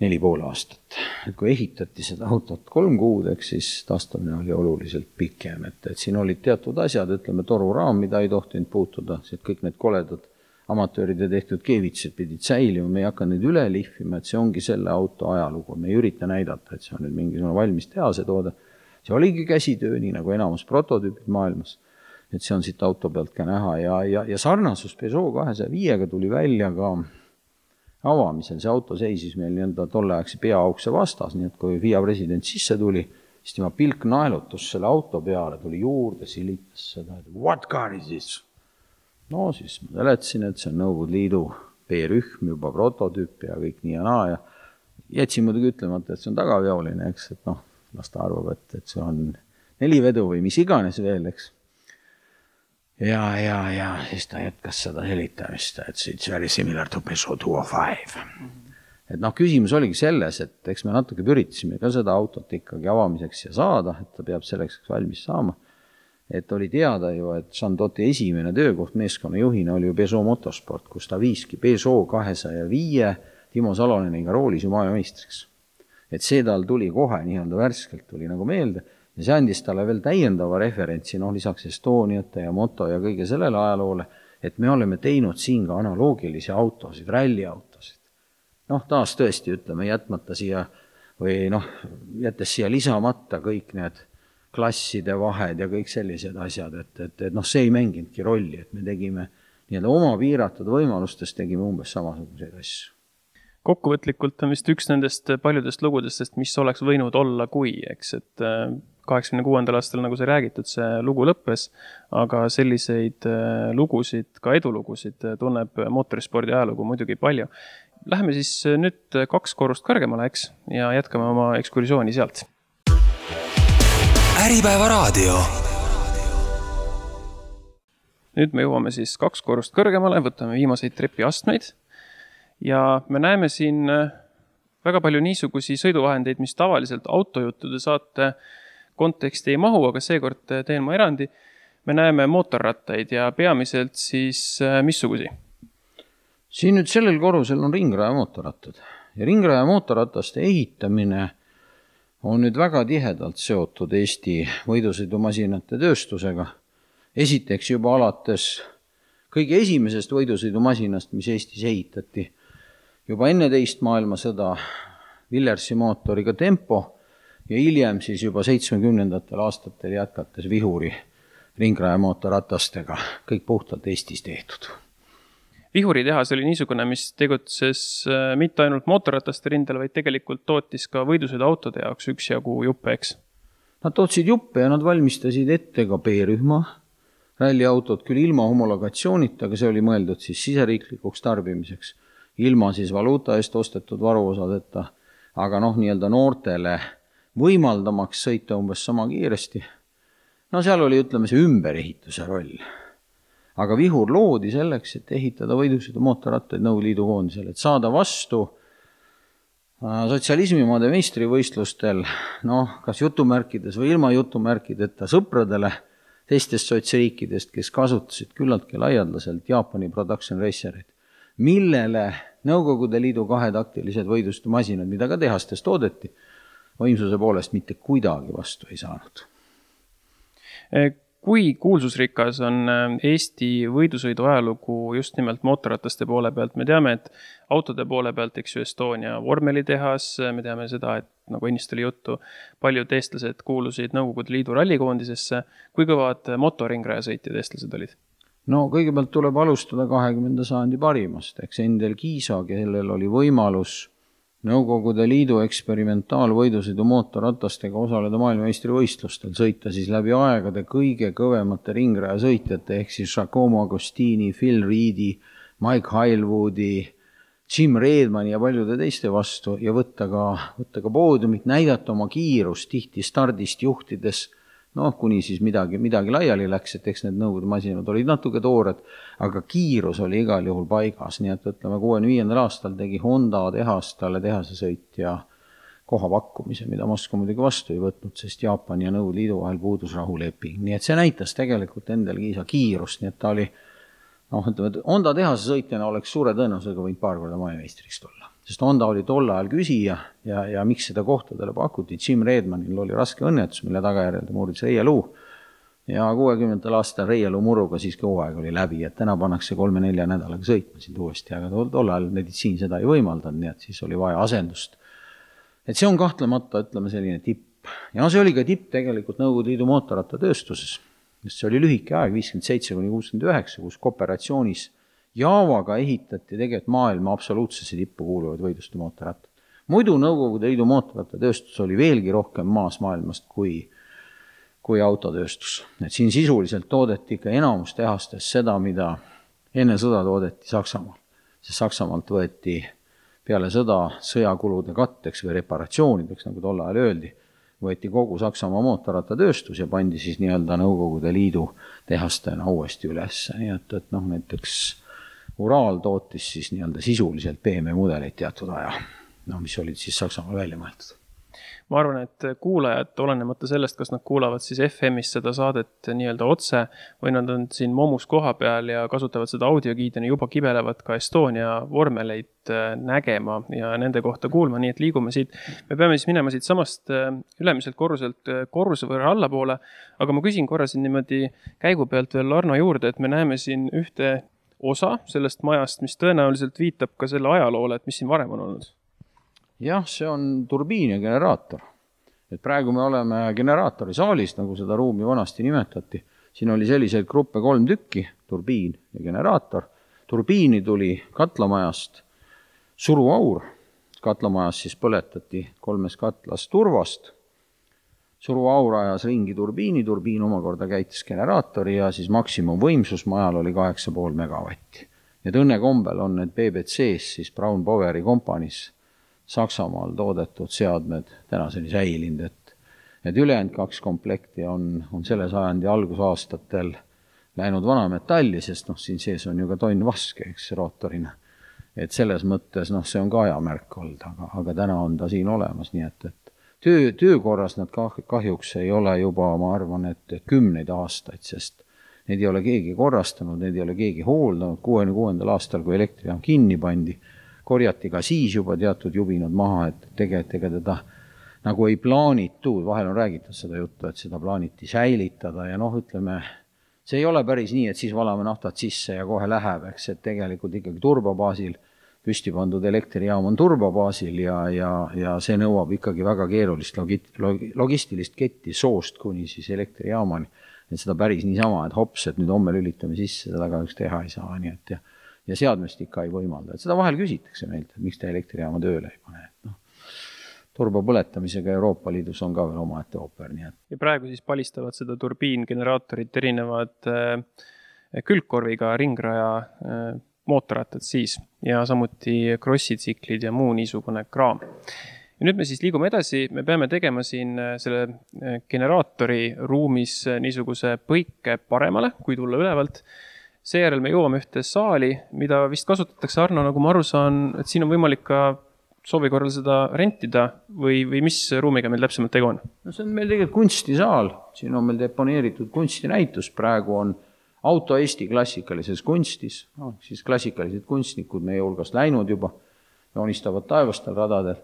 C: neli pool aastat. et kui ehitati seda autot kolm kuud, eks siis taastumine oli oluliselt pikem, et, et siin olid teatud asjad, ütleme toruraam, mida ei tohtinud puutuda, et kõik need koledad amatööride tehtud keevitused pidid säilima, me ei hakka neid üle lihvima, et see ongi selle auto ajalugu, me ei ürita näidata, et see on nüüd mingisugune valmis tehase toode. see oligi käsitöö, nii nagu enamus prototüübid maailmas et see on siit auto pealt ka näha. Ja, ja, ja sarnasus Peugeot kahesaja viiega tuli välja ka avamisel, see auto seisis meil nii-öelda tolleaegse peaaukse vastas, nii et kui FIA president sisse tuli, siis tema pilk naelutus selle auto peale, tuli juurde, silitas seda, et what car is this? no siis ma seletasin, et see on Nõukogude Liidu B-rühm, juba prototüüp ja kõik nii ja naa ja jätsin muidugi ütlemata, et see on tagaveoline, eks, et noh, las ta arvab, et, et see on nelivedu või mis iganes veel, eks ja, ja, ja siis ta jätkas seda selitamist, et it's very similar to Peugeot two oh five. et noh, küsimus oligi selles, et eks me natuke üritasime ka seda autot ikkagi avamiseks ja saada, et ta peab selleks valmis saama. et oli teada ju, et Sandoti esimene töökoht meeskonnajuhina oli ju Peugeot motosport, kus ta viiski Peugeot kahesaja viie Timo Saloneniga roolis ju maailmameistriks. et see tal tuli kohe nii-öelda värskelt tuli nagu meelde ja see andis talle veel täiendava referentsi, noh lisaks Estoniate ja moto ja kõige sellele ajaloole, et me oleme teinud siin ka analoogilisi autosid, ralliautosid. noh, taas tõesti, ütleme, jätmata siia või noh, jättes siia lisamata kõik need klasside vahed ja kõik sellised asjad, et, et, et noh, see ei mänginudki rolli, et me tegime nii-öelda oma piiratud võimalustest tegime umbes samasuguseid asju
B: kokkuvõtlikult on vist üks nendest paljudest lugudest, sest mis oleks võinud olla, kui, eks, et äh, kaheksakümne kuuendal aastal, nagu sai räägitud, see lugu lõppes, aga selliseid äh, lugusid, ka edulugusid äh, tunneb mootorispordi ajalugu muidugi palju. Läheme siis äh, nüüd kaks korrust kõrgemale, eks, ja jätkame oma ekskursiooni sealt.
A: äripäeva raadio.
B: nüüd me jõuame siis kaks korrust kõrgemale, võtame viimaseid trepiastmeid ja me näeme siin väga palju niisugusi sõiduvahendeid, mis tavaliselt autojuttude saate konteksti ei mahu, aga seekord teen ma erandi. me näeme mootorrattaid ja peamiselt siis äh, missugusi?
C: siin nüüd sellel korrusel on ringraja mootorrattad ja ringraja mootorrataste ehitamine on nüüd väga tihedalt seotud Eesti võidusõidumasinate tööstusega. esiteks juba alates kõige esimesest võidusõidumasinast, mis Eestis ehitati juba enne teist maailmasõda Villersi mootoriga Tempo ja hiljem siis juba seitsmekümnendatel aastatel jätkates vihuri ringrajamootorratastega, kõik puhtalt Eestis tehtud.
B: vihuritehas oli niisugune, mis tegutses äh, mitte ainult mootorrataste rindel, vaid tegelikult tootis ka võidusõiduautode jaoks üksjagu juppe, eks?
C: Nad tootsid juppe ja nad valmistasid ette ka B-rühma ralliautot, küll ilma homologatsioonita, aga see oli mõeldud siis siseriiklikuks tarbimiseks, ilma siis valuuta eest ostetud varuosadeta, aga noh, nii-öelda noortele võimaldamaks sõita umbes sama kiiresti. no seal oli, ütleme, see ümberehituse roll. aga vihur loodi selleks, et ehitada võidusõidu mootorrattaid Nõukogude Liidu koondisele, et saada vastu sotsialismimaade meistrivõistlustel noh, kas jutumärkides või ilma jutumärkideta sõpradele teistest sotsriikidest, kes kasutasid küllaltki laialdaselt Jaapani production racereid, millele Nõukogude Liidu kahetaktilised võidustemasinad, mida ka tehastes toodeti, võimsuse poolest mitte kuidagi vastu ei saanud
B: kui kuulsusrikas on äh, Eesti võidusõidu ajalugu just nimelt mootorrataste poole pealt, me teame, et autode poole pealt, eks ju, Estonia vormelitehas, me teame seda, et nagu ennist oli juttu, paljud eestlased kuulusid Nõukogude Liidu rallikoondisesse. kui kõvad motoringrajasõitjad eestlased olid?
C: no kõigepealt tuleb alustada kahekümnenda sajandi parimast, eks Endel Kiisa, kellel oli võimalus Nõukogude Liidu eksperimentaalvõidusõidu mootorratastega osaleda maailmameistrivõistlustel, sõita siis läbi aegade kõige kõvemate ringrajasõitjate ehk siis Giacomo Agostini, Phil Reedi, Mike Hilewoodi, Jim Redmani ja paljude teiste vastu ja võtta ka, võtta ka poodiumit, näidata oma kiirust tihti stardist juhtides noh, kuni siis midagi, midagi laiali läks, et eks need Nõukogude masinad olid natuke toored, aga kiirus oli igal juhul paigas, nii et ütleme, kuuekümne viiendal aastal tegi Honda tehas talle tehasesõitja kohapakkumise, mida Moskva muidugi vastu ei võtnud, sest Jaapani ja Nõukogude Liidu vahel puudus rahuleping, nii et see näitas tegelikult Endel Kiisa kiirust, nii et ta oli noh, ütleme, et Honda tehasesõitjana oleks suure tõenäosusega võinud paar korda maailmameistriks tulla sest Honda oli tol ajal küsija ja, ja miks seda kohta talle pakuti, Jim Redmanil oli raske õnnetus, mille tagajärjel ta murdis reieluu ja kuuekümnendatel aastatel reieluu muruga siiski hooaeg oli läbi, et täna pannakse kolme-nelja nädalaga sõitma sind uuesti, aga tol, tol ajal meditsiin seda ei võimaldanud, nii et siis oli vaja asendust. et see on kahtlemata, ütleme, selline tipp. ja no see oli ka tipp tegelikult Nõukogude Liidu mootorrattatööstuses, sest see oli lühike aeg, viiskümmend seitse kuni kuuskümmend üheksa, kus kooperatsioonis Javaga ehitati tegelikult maailma absoluutsesse tippu kuuluvaid võidluste mootorrattad. muidu Nõukogude Liidu mootorrattatööstus oli veelgi rohkem maas maailmast kui, kui autotööstus. et siin sisuliselt toodeti ikka enamus tehastes seda, mida enne sõda toodeti Saksamaal. sest Saksamaalt võeti peale sõda sõjakulude katteks või reparatsioonideks, nagu tol ajal öeldi, võeti kogu Saksamaa mootorrattatööstus ja pandi siis nii-öelda Nõukogude Liidu tehastena uuesti üles, nii et, et noh, näiteks Uraal tootis siis nii-öelda sisuliselt BMW mudeleid teatud aja, no mis olid siis Saksamaal välja mõeldud
B: ma arvan, et kuulajad, olenemata sellest, kas nad kuulavad siis FM-is seda saadet nii-öelda otse või nad on siin Momus kohapeal ja kasutavad seda audiogiidina, juba kibelevad ka Estonia vormeleid äh, nägema ja nende kohta kuulma, nii et liigume siit. me peame siis minema siitsamast äh, ülemiselt korruselt äh, korruse võrra allapoole. aga ma küsin korra siin niimoodi käigu pealt veel Arno juurde, et me näeme siin ühte osa sellest majast, mis tõenäoliselt viitab ka selle ajaloole, et mis siin varem on olnud?
C: Jah, see on turbiin ja generaator. et praegu me oleme generaatori saalis, nagu seda ruumi vanasti nimetati. siin oli selliseid gruppe kolm tükki, turbiin ja generaator. turbiini tuli katlamajast suruaur, katlamajas siis põletati kolmes katlas turvast suruaur ajas ringi turbiini, turbiin omakorda käitis generaatori ja siis maksimumvõimsus majal oli kaheksa pool megavatti. Need õnnekombel on need BBC-s siis Brown Boveri kompaniis Saksamaal toodetud seadmed tänaseni säilinud, et need ülejäänud kaks komplekti on, on selle sajandi algusaastatel läinud vanametalli, sest noh, siin sees on ju ka tonn vaske, eks, rootorina. et selles mõttes noh, see on ka ajamärk olnud, aga, aga täna on ta siin olemas, nii et, et töö, töökorras nad kah-, kahjuks ei ole juba, ma arvan, et kümneid aastaid, sest neid ei ole keegi korrastanud, neid ei ole keegi hooldanud, kuuekümne kuuendal aastal, kui elektrijaam kinni pandi, korjati ka siis juba teatud jubinad maha, et tegelikult ega teda nagu ei plaanitud, vahel on räägitud seda juttu, et seda plaaniti säilitada ja noh, ütleme, see ei ole päris nii, et siis valame naftat sisse ja kohe läheb, eks, et tegelikult ikkagi turbobaasil püsti pandud elektrijaam on turbobaasil ja, ja, ja see nõuab ikkagi väga keerulist logit-, logistilist ketti soost kuni siis elektrijaamani. et seda päris niisama, et hops, et nüüd homme lülitame sisse, seda kahjuks teha ei saa, nii et ja ja seadmestik ei võimalda, et seda vahel küsitakse meilt, et miks te elektrijaama tööle ei pane, et noh, turbo põletamisega Euroopa Liidus on ka veel omaette ooper, nii et.
B: ja praegu siis palistavad seda turbiingeneraatorit erinevad äh, külgkorviga ringraja äh, mootorrattad siis ja samuti krossitsiclid ja muu niisugune kraam. ja nüüd me siis liigume edasi, me peame tegema siin äh, selle generaatori ruumis niisuguse põike paremale, kui tulla ülevalt. Seejärel me jõuame ühte saali, mida vist kasutatakse, Arno, nagu ma aru saan, et siin on võimalik ka soovi korral seda rentida või, või mis ruumiga meil täpsemalt tegu on?
C: no see on meil tegelikult kunstisaal, siin on meil deponeeritud kunstinäitus, praegu on auto Eesti klassikalises kunstis, noh siis klassikalised kunstnikud meie hulgast läinud juba, joonistavad taevastel radadel,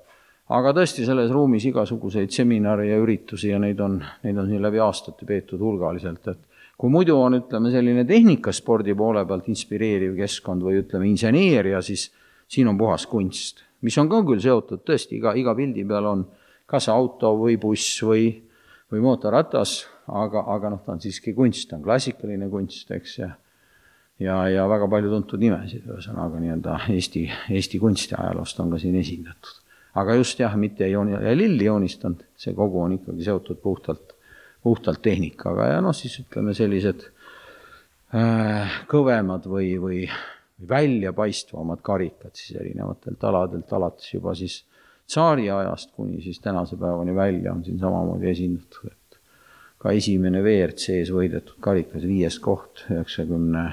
C: aga tõesti, selles ruumis igasuguseid seminare ja üritusi ja neid on, neid on siin läbi aastate peetud hulgaliselt, et kui muidu on, ütleme, selline tehnikaspordi poole pealt inspireeriv keskkond või ütleme, inseneeria, siis siin on puhas kunst, mis on ka küll seotud tõesti, iga, iga pildi peal on kas auto või buss või, või mootorratas aga, aga noh, ta on siiski kunst, ta on klassikaline kunst, eks, ja ja, ja väga palju tuntud nimesid, ühesõnaga nii-öelda Eesti, Eesti kunstiajaloost on ka siin esindatud. aga just jah, mitte ei jooni-, lilli joonistanud, see kogu on ikkagi seotud puhtalt, puhtalt tehnikaga ja noh, siis ütleme sellised äh, kõvemad või, või väljapaistvamad karikad siis erinevatelt aladelt, alates juba siis tsaariajast kuni siis tänase päevani välja on siin samamoodi esindatud ka esimene WRC-s võidetud karikas, viies koht üheksakümne,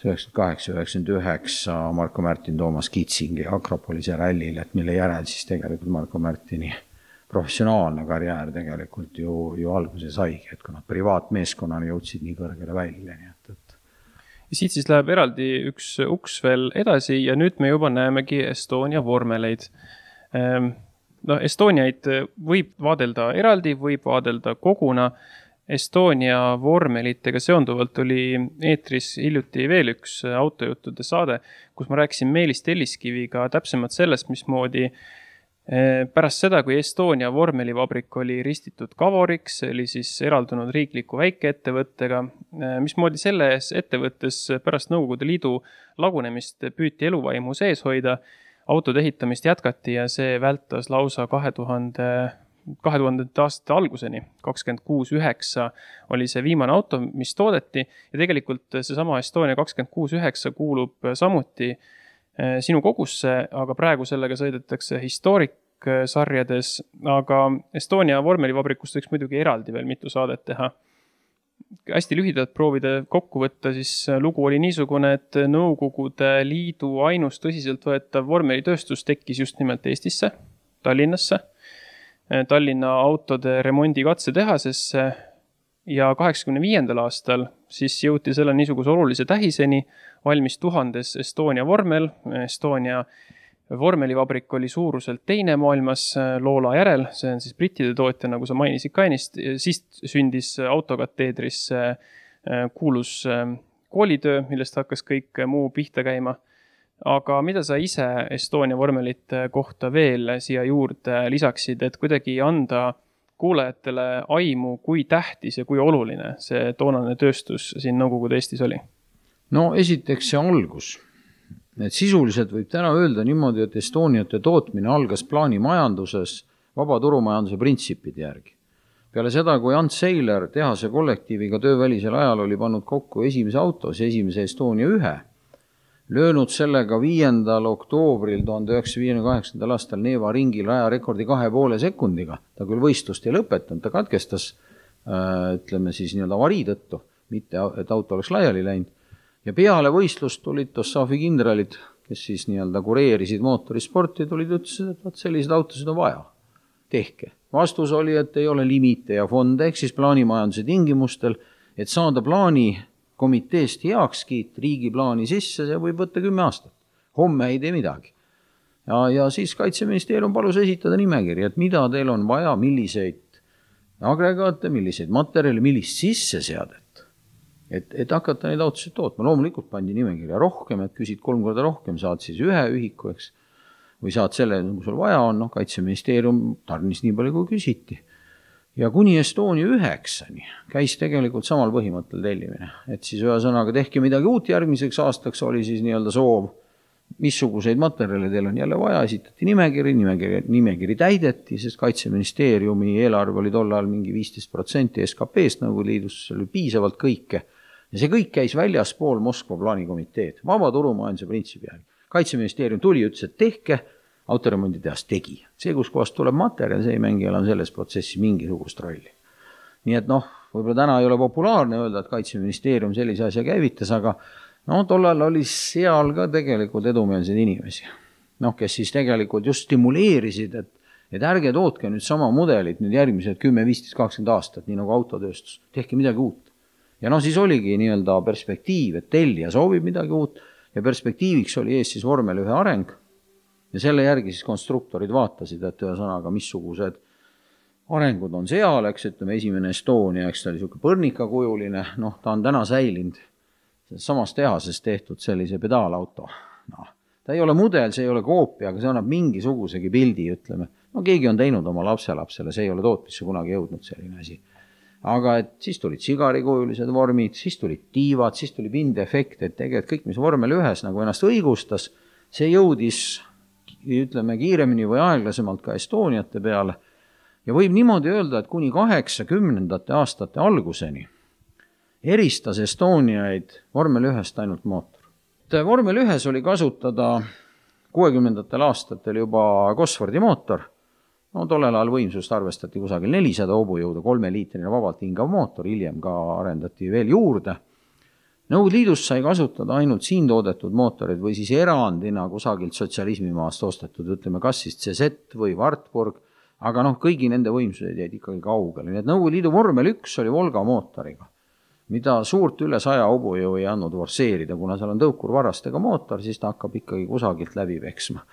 C: üheksakümmend kaheksa, üheksakümmend üheksa Marko Märtin Toomas Kitsingi Akropolise rallil, et mille järel siis tegelikult Marko Märtini professionaalne karjäär tegelikult ju, ju alguse saigi, et kui nad privaatmeeskonnana jõudsid nii kõrgele välja, nii et, et
B: ja siit siis läheb eraldi üks uks veel edasi ja nüüd me juba näemegi Estonia vormeleid ehm, noh, Estoniaid võib vaadelda eraldi, võib vaadelda koguna. Estonia vormelitega seonduvalt oli eetris hiljuti veel üks autojuttude saade, kus ma rääkisin Meelis Telliskiviga täpsemalt sellest, mismoodi eh, pärast seda, kui Estonia vormelivabrik oli ristitud Kavoriks, oli siis eraldunud riikliku väikeettevõttega, eh, mismoodi selles ettevõttes pärast Nõukogude Liidu lagunemist püüti eluvaimu sees hoida autode ehitamist jätkati ja see vältas lausa kahe tuhande, kahe tuhandete aastate alguseni. kakskümmend kuus üheksa oli see viimane auto, mis toodeti ja tegelikult seesama Estonia kakskümmend kuus üheksa kuulub samuti eh, sinu kogusse, aga praegu sellega sõidetakse Historic sarjades, aga Estonia vormelivabrikust võiks muidugi eraldi veel mitu saadet teha. Hästi lühidalt proovida kokku võtta, siis lugu oli niisugune, et Nõukogude Liidu ainus tõsiseltvõetav vormelitööstus tekkis just nimelt Eestisse, Tallinnasse, Tallinna autode remondi katsetehasesse ja kaheksakümne viiendal aastal siis jõuti selle niisuguse olulise tähiseni, valmis tuhandes Estonia vormel, Estonia vormelivabrik oli suuruselt teine maailmas äh, Loola järel, see on siis brittide tootja, nagu sa mainisid ka ennist, siis sündis autokateedris äh, kuulus äh, koolitöö, millest hakkas kõik muu pihta käima. aga mida sa ise Estonia vormelite kohta veel siia juurde lisaksid, et kuidagi anda kuulajatele aimu, kui tähtis ja kui oluline see toonane tööstus siin Nõukogude Eestis oli?
C: no esiteks see algus et sisuliselt võib täna öelda niimoodi, et Estoniate tootmine algas plaanimajanduses vaba turumajanduse printsiipide järgi. peale seda, kui Ants Seiler tehase kollektiiviga töövälisel ajal oli pannud kokku esimese auto, see esimese Estonia ühe, löönud sellega viiendal oktoobril tuhande üheksasaja viiekümne kaheksandal aastal Neeva ringil ajarekordi kahe poole sekundiga, ta küll võistlust ei lõpetanud, ta katkestas äh, ütleme siis nii-öelda avarii tõttu, mitte et auto oleks laiali läinud, ja peale võistlust tulid Tossafi kindralid, kes siis nii-öelda kureerisid mootorisporti, tulid ja ütlesid, et vot selliseid autosid on vaja, tehke. vastus oli, et ei ole limiite ja fonde, ehk siis plaanimajanduse tingimustel, et saada plaanikomiteest heakskiit riigi plaani sisse, see võib võtta kümme aastat. homme ei tee midagi. ja, ja siis Kaitseministeerium palus esitada nimekiri, et mida teil on vaja, milliseid agregaate, milliseid materjale, millist sisseseadet et, et hakata neid autosid tootma, loomulikult pandi nimekirja rohkem, et küsid kolm korda rohkem, saad siis ühe ühiku, eks, või saad selle, nagu sul vaja on, noh, Kaitseministeerium tarnis nii palju, kui küsiti. Ja kuni Estonia üheksani käis tegelikult samal põhimõttel tellimine, et siis ühesõnaga tehke midagi uut järgmiseks aastaks, oli siis nii-öelda soov, missuguseid materjale teil on jälle vaja, esitati nimekiri, nimekiri, nimekiri täideti, sest Kaitseministeeriumi eelarve oli tol ajal mingi viisteist protsenti SKP-st Nõukogude Liidus, seal oli piisavalt kõike. Ja see kõik käis väljaspool Moskva plaanikomiteed, vaba turumajanduse printsiibi järgi. kaitseministeerium tuli, ütles, et tehke, autoremonditehas tegi. see, kuskohast tuleb materjal, see ei mängi enam selles protsessis mingisugust rolli. nii et noh, võib-olla täna ei ole populaarne öelda, et Kaitseministeerium sellise asja käivitas, aga no tollal oli seal ka tegelikult edumeelseid inimesi. noh, kes siis tegelikult just stimuleerisid, et et ärge tootke nüüd sama mudelit nüüd järgmised kümme, viisteist, kakskümmend aastat, nii nagu autotööstus, tehke midagi uut. ja noh, siis oligi nii-öelda perspektiiv, et tellija soovib midagi uut ja perspektiiviks oli ees siis vormel ühe areng ja selle järgi siis konstruktorid vaatasid, et ühesõnaga, missugused arengud on seal, eks, ütleme esimene Estonia, eks ta oli niisugune põrnikakujuline, noh, ta on täna säilinud samas tehases tehtud sellise pedaalauto, noh, ta ei ole mudel, see ei ole koopia, aga see annab mingisugusegi pildi, ütleme. no keegi on teinud oma lapselapsele, see ei ole tootmisse kunagi jõudnud, selline asi. aga et siis tulid sigarikujulised vormid, siis tulid tiivad, siis tuli pindefekt, et tegelikult kõik, mis vormel ühes nagu ennast õigustas, see jõudis ütleme kiiremini või aeglasemalt ka Estoniate peale ja võib niimoodi öelda, et kuni kaheksakümnendate aastate alguseni eristas Estoniaid vormel ühest ainult mootor. vormel ühes oli kasutada kuuekümnendatel aastatel juba Gosfordi mootor, no tollel ajal võimsust arvestati kusagil nelisada hobujõudu, kolmeliitrine vabalt hingav mootor, hiljem ka arendati veel juurde. Nõukogude Liidus sai kasutada ainult siin toodetud mootoreid või siis erandina kusagilt sotsialismimaast ostetud, ütleme kas siis CZ või Wartburg aga noh, kõigi nende võimsused jäid ikkagi kaugele, nii et Nõukogude Liidu vormel üks oli Volga mootoriga, mida suurt üle saja hobujõu ei andnud forsseerida, kuna seal on tõukurvarrastega mootor, siis ta hakkab ikkagi kusagilt läbi peksma.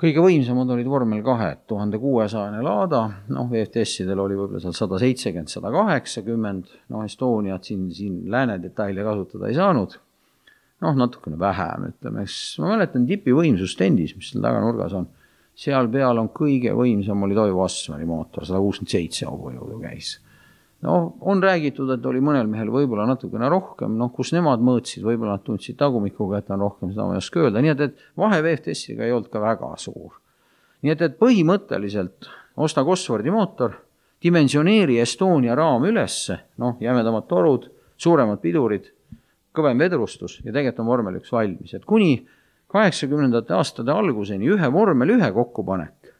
C: Kõige võimsamad olid vormel kahed, tuhande kuuesajane Lada, noh, VFTS-idel oli võib-olla seal sada seitsekümmend, sada kaheksakümmend, noh, Estoniat siin, siin lääne detaile kasutada ei saanud, noh, natukene vähem, ütleme, eks ma mäletan tipi võimsustendis, mis seal taganurgas on. Seal peal on kõige võimsam oli Toivo Assmani mootor, sada kuuskümmend seitse hobujõudu käis. No on räägitud, et oli mõnel mehel võib-olla natukene rohkem, noh, kus nemad mõõtsid, võib-olla nad tundsid tagumikuga, et on rohkem, seda ma ei oska öelda, nii et, et vahe VFTS-iga ei olnud ka väga suur. nii et, et põhimõtteliselt osta Gosfordi mootor, dimensioneeri Estonia raam ülesse, noh, jämedamad torud, suuremad pidurid, kõvem vedrustus ja tegelikult on vormel üks valmis, et kuni kaheksakümnendate aastate alguseni ühe vormel ühe kokkupanek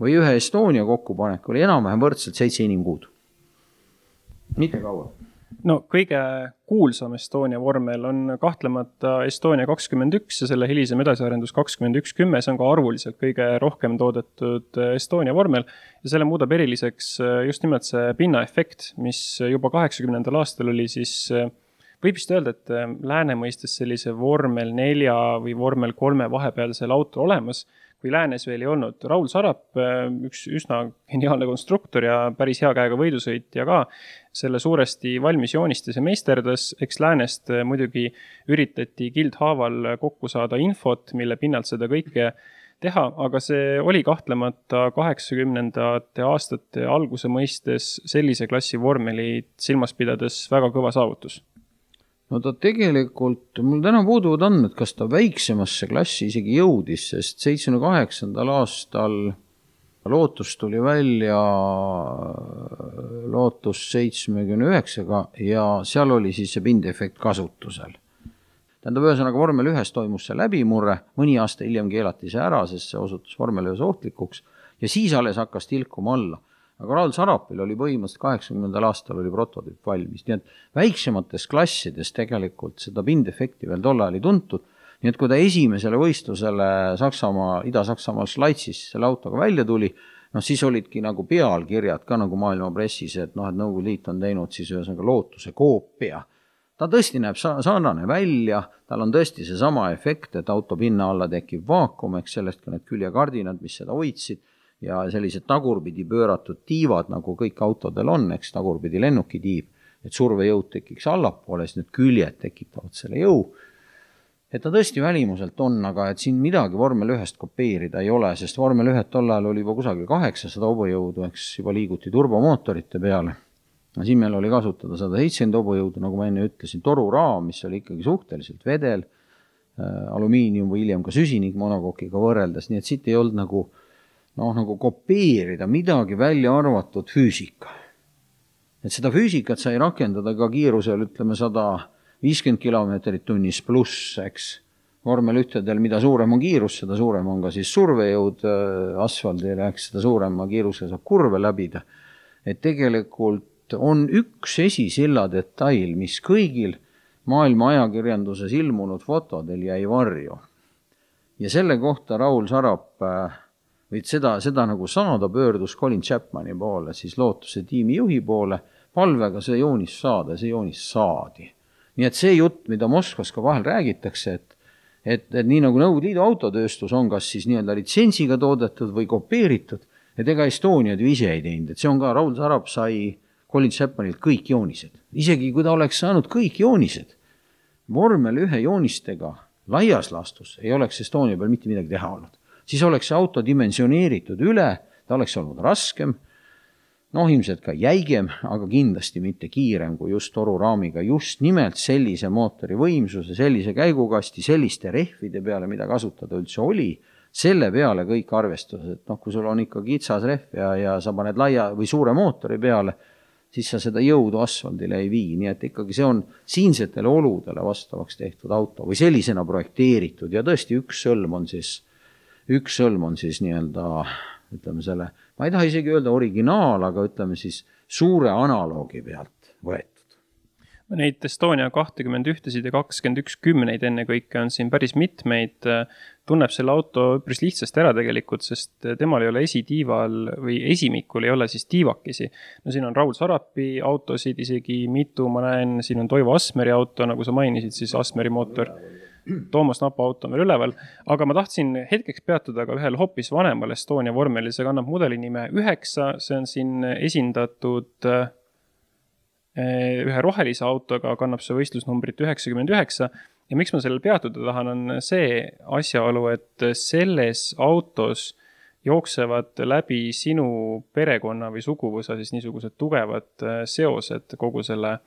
C: või ühe Estonia kokkupanek oli enam-vähem võrdselt seitse inimkuud. Mitte kaua.
B: no kõige kuulsam Estonia vormel on kahtlemata Estonia kakskümmend üks ja selle hilisem edasiarendus kakskümmend üks kümme, see on ka arvuliselt kõige rohkem toodetud Estonia vormel ja selle muudab eriliseks just nimelt see pinnaefekt, mis juba kaheksakümnendal aastal oli siis võib vist öelda, et lääne mõistes sellise vormel nelja või vormel kolme vahepealsel autol olemas, kui läänes veel ei olnud. Raul Sarap, üks üsna geniaalne konstruktor ja päris hea käega võidusõitja ka, selle suuresti valmis joonistas ja meisterdas, eks läänest äh, muidugi üritati kildhaaval kokku saada infot, mille pinnalt seda kõike teha, aga see oli kahtlemata kaheksakümnendate aastate alguse mõistes sellise klassi vormelit silmas pidades väga kõva saavutus.
C: No ta tegelikult, mul täna puuduvad andmed, kas ta väiksemasse klassi isegi jõudis, sest seitsmekümne kaheksandal aastal Lootus tuli välja Lootus seitsmekümne üheksaga ja seal oli siis see pindefekt kasutusel. tähendab, ühesõnaga vormel ühes toimus see läbimurre, mõni aasta hiljem keelati see ära, sest see osutus vormel ühes ohtlikuks ja siis alles hakkas tilkuma alla aga Raul Sarapil oli põhimõtteliselt kaheksakümnendal aastal oli prototüüp valmis, nii et väiksemates klassides tegelikult seda pindefekti veel tol ajal ei tuntud, nii et kui ta esimesele võistlusele Saksamaa, Ida-Saksamaal Šlaitsis selle autoga välja tuli, noh siis olidki nagu pealkirjad ka nagu maailma pressis, et noh, et Nõukogude Liit on teinud siis ühesõnaga lootuse koopia. ta tõesti näeb sa-, sarnane välja, tal on tõesti seesama efekt, et auto pinna alla tekib vaakum, eks sellest ka need küljekardinad, mis seda hoidsid ja sellised tagurpidi pööratud tiivad, nagu kõik autodel on, eks, tagurpidi lennukitiib, et survejõud tekiks allapoole, siis need küljed tekitavad selle jõu. Et ta tõesti välimuselt on, aga et siin midagi vormel ühest kopeerida ei ole, sest vormel ühed tol ajal oli juba kusagil kaheksasada hobujõudu, eks juba liiguti turbomootorite peale. no siin meil oli kasutada sada seitsekümmend hobujõudu, nagu ma enne ütlesin, toruraam, mis oli ikkagi suhteliselt vedel, äh, alumiinium või hiljem ka süsinikmonokokiga võrreldes, nii et siit ei olnud nagu noh, nagu kopeerida midagi, välja arvatud füüsika. et seda füüsikat sai rakendada ka kiirusel, ütleme, sada viiskümmend kilomeetrit tunnis pluss, eks. vormelühtedel, mida suurem on kiirus, seda suurem on ka siis survejõud äh, asfaldil, eks, seda suurema kiirusega saab kurve läbida. et tegelikult on üks esisilla detail, mis kõigil maailma ajakirjanduses ilmunud fotodel jäi varju ja selle kohta Raul Sarap äh, või seda, seda nagu saada, pöördus Colin Chapmani poole, siis Lootuse tiimijuhi poole, palvega see joonis saada ja see joonis saadi. Nii et see jutt, mida Moskvas ka vahel räägitakse, et et, et nii nagu Nõukogude Liidu autotööstus on kas siis nii-öelda litsentsiga toodetud või kopeeritud, et ega Estoniad ju ise ei teinud, et see on ka, Raul Sarap sai Colin Chapmanilt kõik joonised. isegi kui ta oleks saanud kõik joonised vormel ühe joonistega laias laastus, ei oleks Estonia peal mitte midagi teha olnud siis oleks see auto dimensioneeritud üle, ta oleks olnud raskem, noh, ilmselt ka jäigem, aga kindlasti mitte kiirem kui just toruraamiga, just nimelt sellise mootori võimsuse, sellise käigukasti, selliste rehvide peale, mida kasutada üldse oli, selle peale kõik arvestused, noh, kui sul on ikka kitsas rehv ja, ja sa paned laia või suure mootori peale, siis sa seda jõudu asfaldile ei vii, nii et ikkagi see on siinsetele oludele vastavaks tehtud auto või sellisena projekteeritud. Ja tõesti, üks sõlm on siis üks sõlm on siis nii-öelda ütleme selle, ma ei taha isegi öelda originaal, aga ütleme siis suure analoogi pealt võetud.
B: Neid Estonia kahtekümmend ühtesid ja kakskümmend üks kümneid ennekõike on siin päris mitmeid. tunneb selle auto üpris lihtsasti ära tegelikult, sest temal ei ole esitiival või esimikul ei ole siis tiivakesi. no siin on Raul Sarapi autosid isegi mitu, ma näen, siin on Toivo Asmeri auto, nagu sa mainisid, siis Asmeri mootor [CLEARS THROAT] Toomas Napa auto on veel üleval, aga ma tahtsin hetkeks peatuda ka ühel hoopis vanemal Estonia vormelil, see kannab mudeli nime üheksa, see on siin esindatud eh, ühe rohelise autoga, kannab see võistlusnumbrit üheksakümmend üheksa. ja miks ma sellel peatuda tahan, on see asjaolu, et selles autos jooksevad läbi sinu perekonna või suguvõsa siis niisugused tugevad eh, seosed kogu selle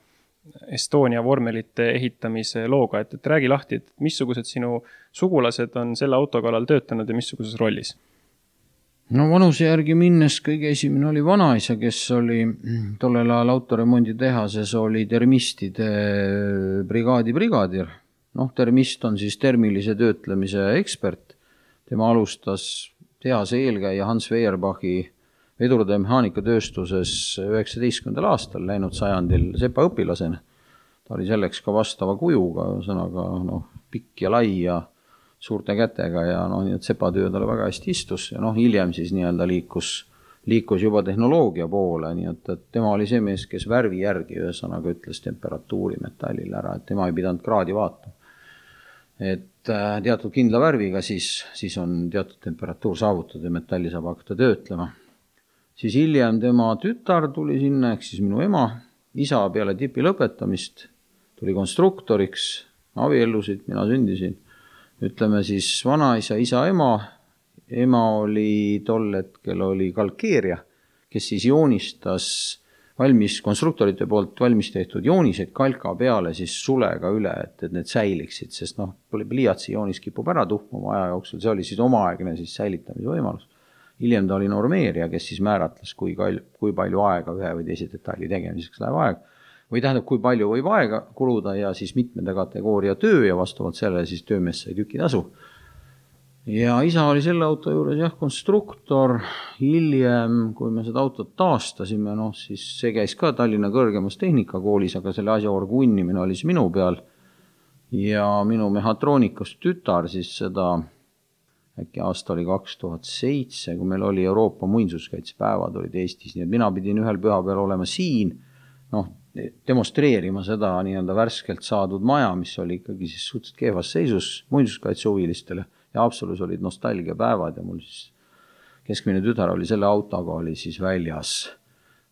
B: Estonia vormelite ehitamise looga, et, et räägi lahti, et missugused sinu sugulased on selle auto kallal töötanud ja missuguses rollis?
C: no vanuse järgi minnes kõige esimene oli vanaisa, kes oli tollel ajal autoremondi-tehases, oli termistide brigaadi brigadir. noh, termist on siis termilise töötlemise ekspert. tema alustas tehase eelkäija Hans Feuerbachi vedurite mehaanikatööstuses üheksateistkümnendal aastal läinud sajandil sepaõpilasena. ta oli selleks ka vastava kujuga, ühesõnaga noh, pikk ja lai ja suurte kätega ja noh, nii et sepatöö talle väga hästi istus ja noh, hiljem siis nii-öelda liikus, liikus juba tehnoloogia poole, nii et, et tema oli see mees, kes värvi järgi ühesõnaga ütles temperatuuri metallile ära, et tema ei pidanud kraadi vaatama. et äh, teatud kindla värviga siis, siis on teatud temperatuur saavutatud ja metalli saab hakata töötlema siis hiljem tema tütar tuli sinna, ehk siis minu ema, isa peale tipi lõpetamist tuli konstruktoriks, abiellusid, mina sündisin. ütleme siis vanaisa, isa, ema, ema oli tol hetkel oli kalkeerija, kes siis joonistas valmis, konstruktorite poolt valmis tehtud joonised kalka peale siis sulega üle, et, et need säiliksid, sest noh, pliiatsi joonis kipub ära tuhmuma aja jooksul, see oli siis omaaegne siis säilitamise võimalus hiljem ta oli normeerija, kes siis määratles, kui kal-, kui palju aega ühe või teise detaili tegemiseks läheb aega. või tähendab, kui palju võib aega kuluda ja siis mitmenda kategooria töö ja vastavalt sellele siis töömees sai tükitasu. ja isa oli selle auto juures jah, konstruktor, hiljem, kui me seda autot taastasime, noh siis see käis ka Tallinna Kõrgemas Tehnikakoolis, aga selle asja orgunnimine oli siis minu peal. ja minu mehhatroonikast tütar siis seda äkki aasta oli kaks tuhat seitse, kui meil oli Euroopa muinsuskaitsepäevad olid Eestis, nii et mina pidin ühel pühapäeval olema siin, noh, demonstreerima seda nii-öelda värskelt saadud maja, mis oli ikkagi siis suhteliselt kehvas seisus muinsuskaitsehuvilistele. Ja Haapsalus olid nostalgiapäevad ja mul siis keskmine tütar oli selle autoga, oli siis väljas,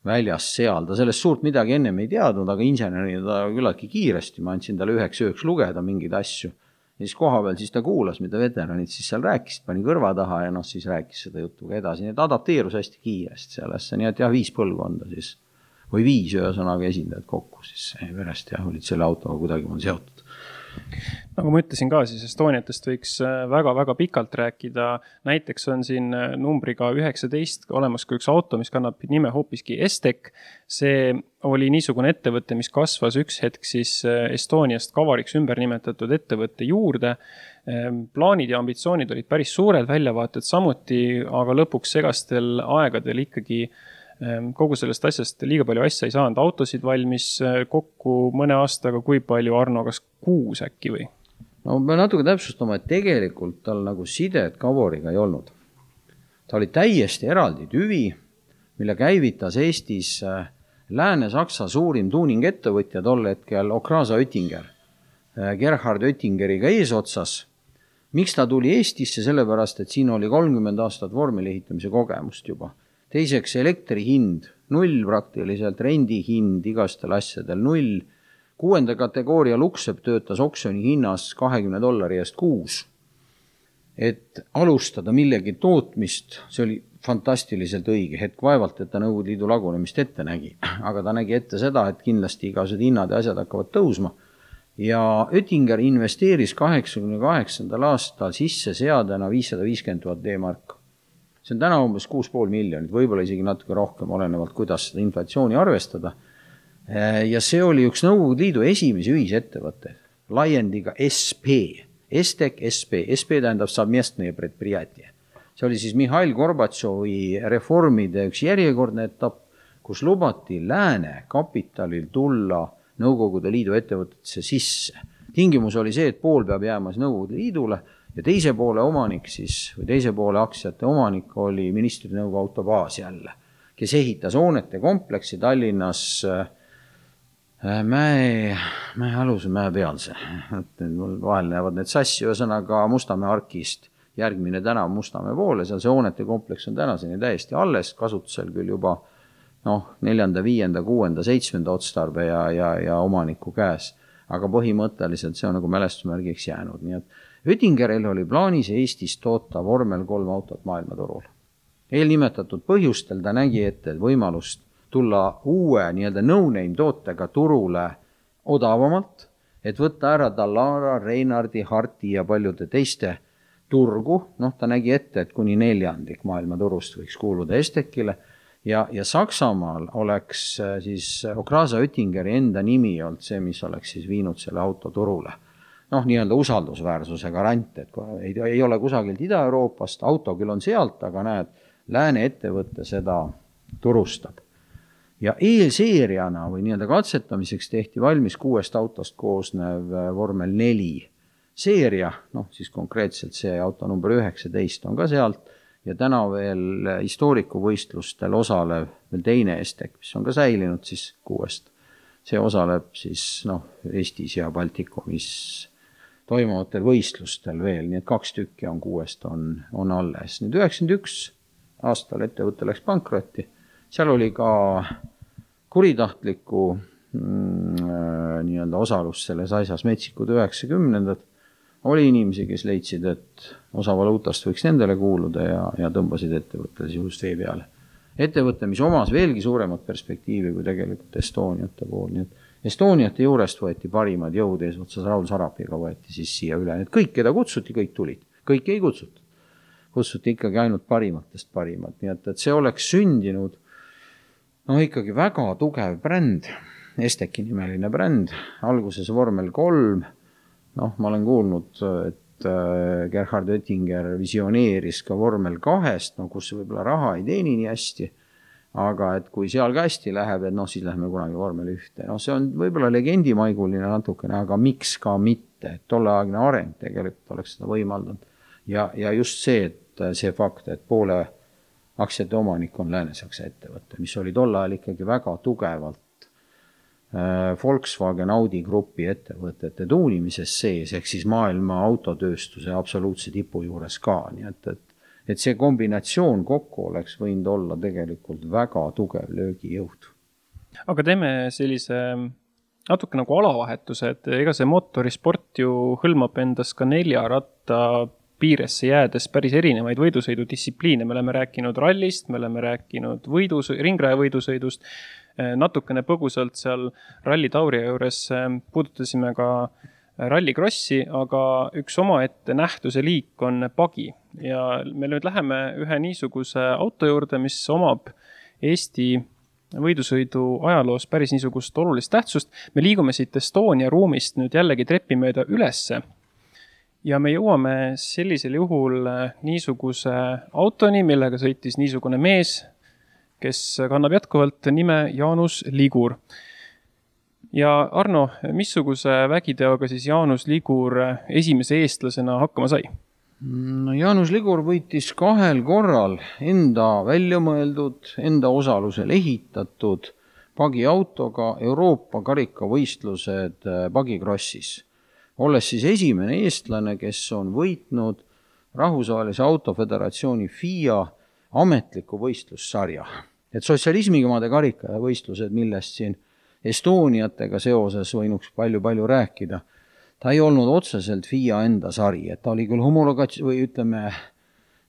C: väljas seal, ta sellest suurt midagi ennem ei teadnud, aga insenerina ta küllaltki kiiresti, ma andsin talle üheks ööks lugeda mingeid asju ja siis kohapeal siis ta kuulas, mida veteranid siis seal rääkisid, pani kõrva taha ja noh, siis rääkis seda juttu ka edasi, nii et adapteerus hästi kiiresti sellesse, nii et jah, viis põlvkonda siis või viis ühesõnaga esindajat kokku siis perest jah, olid selle autoga kuidagimoodi seotud
B: nagu ma ütlesin ka, siis Estoniatest võiks väga-väga äh, pikalt rääkida. näiteks on siin äh, numbriga üheksateist olemas ka üks auto, mis kannab nime hoopiski Estek. see oli niisugune ettevõte, mis kasvas üks hetk siis äh, Estoniast Kavariks ümber nimetatud ettevõtte juurde. Ähm, plaanid ja ambitsioonid olid päris suured, väljavaated samuti, aga lõpuks segastel aegadel ikkagi kogu sellest asjast liiga palju asja ei saanud, autosid valmis eh, kokku mõne aastaga, kui palju, Arno, kas kuus äkki või?
C: no ma pean natuke täpsustama, et tegelikult tal nagu sidet Kaboriga ei olnud. ta oli täiesti eraldi tüvi, mille käivitas Eestis äh, Lääne-Saksa suurim tuuningettevõtja tol hetkel, Okrasa Oettinger, äh, Gerhard Oettingeriga eesotsas. miks ta tuli Eestisse, sellepärast et siin oli kolmkümmend aastat vormeli ehitamise kogemust juba. Teiseks elektri hind, null praktiliselt, rendihind igastel asjadel null kuuenda kategooria Luxep töötas oksjoni hinnas kahekümne dollari eest kuus. et alustada millegi tootmist, see oli fantastiliselt õige hetk, vaevalt, et ta Nõukogude Liidu lagunemist ette nägi, [CLEARS THROAT] aga ta nägi ette seda, et kindlasti igasugused hinnad ja asjad hakkavad tõusma. ja Oettinger investeeris kaheksakümne kaheksandal aastal sisse seadena viissada viiskümmend tuhat D-marka see on täna umbes kuus pool miljonit, võib-olla isegi natuke rohkem, olenevalt, kuidas seda inflatsiooni arvestada. Äh, ja see oli üks Nõukogude Liidu esimesi ühisettevõtteid, laiendiga SP, Estek SP, SP tähendab Samestnõi Predprijatje. see oli siis Mihhail Gorbatšovi reformide üks järjekordne etapp, kus lubati lääne kapitalil tulla Nõukogude Liidu ettevõtetesse sisse. tingimus oli see, et pool peab jääma siis Nõukogude Liidule ja teise poole omanik siis või teise poole aktsiate omanik oli ministrite nõukogu autobaas jälle, kes ehitas hoonete kompleksi Tallinnas äh, Äh, mäe, mäealuse, mäepealse, et mul vahel lähevad need sassi, ühesõnaga Mustamäe arkist järgmine tänav Mustamäe poole, seal see hoonete kompleks on tänaseni täiesti alles, kasutusel küll juba noh, neljanda, viienda, kuuenda, seitsmenda otstarbe ja, ja, ja omaniku käes. aga põhimõtteliselt see on nagu mälestusmärgiks jäänud, nii et Oettingeril oli plaanis Eestis toota vormel kolm autot maailmaturul. eelnimetatud põhjustel ta nägi ette võimalust tulla uue nii-öelda no-name tootega turule odavamalt, et võtta ära Dallara, Reinardi, Harti ja paljude teiste turgu, noh, ta nägi ette, et kuni neljandik maailmaturust võiks kuuluda Estekile ja, ja Saksamaal oleks äh, siis Okrasa Oettingeri enda nimi olnud see, mis oleks siis viinud selle auto turule. Noh, nii-öelda usaldusväärsuse garant, et ei, ei ole kusagilt Ida-Euroopast, auto küll on sealt, aga näed, lääne ettevõte seda turustab ja eelseeriana või nii-öelda katsetamiseks tehti valmis kuuest autost koosnev äh, vormel neli seeria, noh siis konkreetselt see auto number üheksateist on ka sealt ja täna veel historikuvõistlustel osalev veel teine Estek, mis on ka säilinud siis kuuest. see osaleb siis noh, Eestis ja Baltikumis toimuvatel võistlustel veel, nii et kaks tükki on kuuest, on, on alles. nüüd üheksakümmend üks aastal ettevõte läks pankrotti seal oli ka kuritahtlikku mm, äh, nii-öelda osalust selles asjas, metsikud üheksakümnendad, oli inimesi, kes leidsid, et osa valuutast võiks nendele kuuluda ja, ja tõmbasid ettevõttele sisuliselt vee peale. ettevõte, mis omas veelgi suuremat perspektiivi kui tegelikult Estoniate pool, nii et Estoniate juurest võeti parimad jõud eesotsas Raul Sarapiga võeti siis siia üle, et kõik, keda kutsuti, kõik tulid, kõiki ei kutsutud. kutsuti ikkagi ainult parimatest parimad, nii et, et see oleks sündinud no ikkagi väga tugev bränd, Esteki nimeline bränd, alguses vormel kolm, noh, ma olen kuulnud, et äh, Gerhard Oettinger visioneeris ka vormel kahest, no kus võib-olla raha ei teeni nii hästi, aga et kui seal ka hästi läheb, et noh, siis lähme kunagi vormel ühte, noh, see on võib-olla legendimaiguline natukene, aga miks ka mitte, et tolleaegne areng tegelikult oleks seda võimaldanud. ja, ja just see, et see fakt, et poole aktsiate omanik on Lääne-Saksa ettevõte, mis oli tol ajal ikkagi väga tugevalt äh, Volkswagen Audi grupi ettevõtete tuunimises sees, ehk siis maailma autotööstuse absoluutse tipu juures ka, nii et, et et see kombinatsioon kokku oleks võinud olla tegelikult väga tugev löögijõud.
B: aga teeme sellise natuke nagu alavahetuse, et ega see mootorisport ju hõlmab endas ka nelja ratta piiresse jäädes päris erinevaid võidusõidudistsipliine, me oleme rääkinud rallist, me oleme rääkinud võidus, ringraja võidusõidust, eh, natukene põgusalt seal Rally Tauria juures eh, puudutasime ka rallikrossi, aga üks omaette nähtuse liik on pagi ja me nüüd läheme ühe niisuguse auto juurde, mis omab Eesti võidusõidu ajaloos päris niisugust olulist tähtsust. me liigume siit Estonia ruumist nüüd jällegi trepi mööda ülesse ja me jõuame sellisel juhul niisuguse autoni, millega sõitis niisugune mees, kes kannab jätkuvalt nime Jaanus Ligur. Ja Arno, missuguse vägiteoga siis Jaanus Ligur esimese eestlasena hakkama sai?
C: no Jaanus Ligur võitis kahel korral enda välja mõeldud, enda osalusel ehitatud pagiautoga Euroopa karikavõistlused pagikrossis, olles siis esimene eestlane, kes on võitnud Rahvusvahelise Autoföderatsiooni FIA ametliku võistlussarja. et sotsialismimaade karikavõistlused, millest siin Estoniatega seoses võinuks palju-palju rääkida. ta ei olnud otseselt FIA enda sari, et ta oli küll homologats- või ütleme,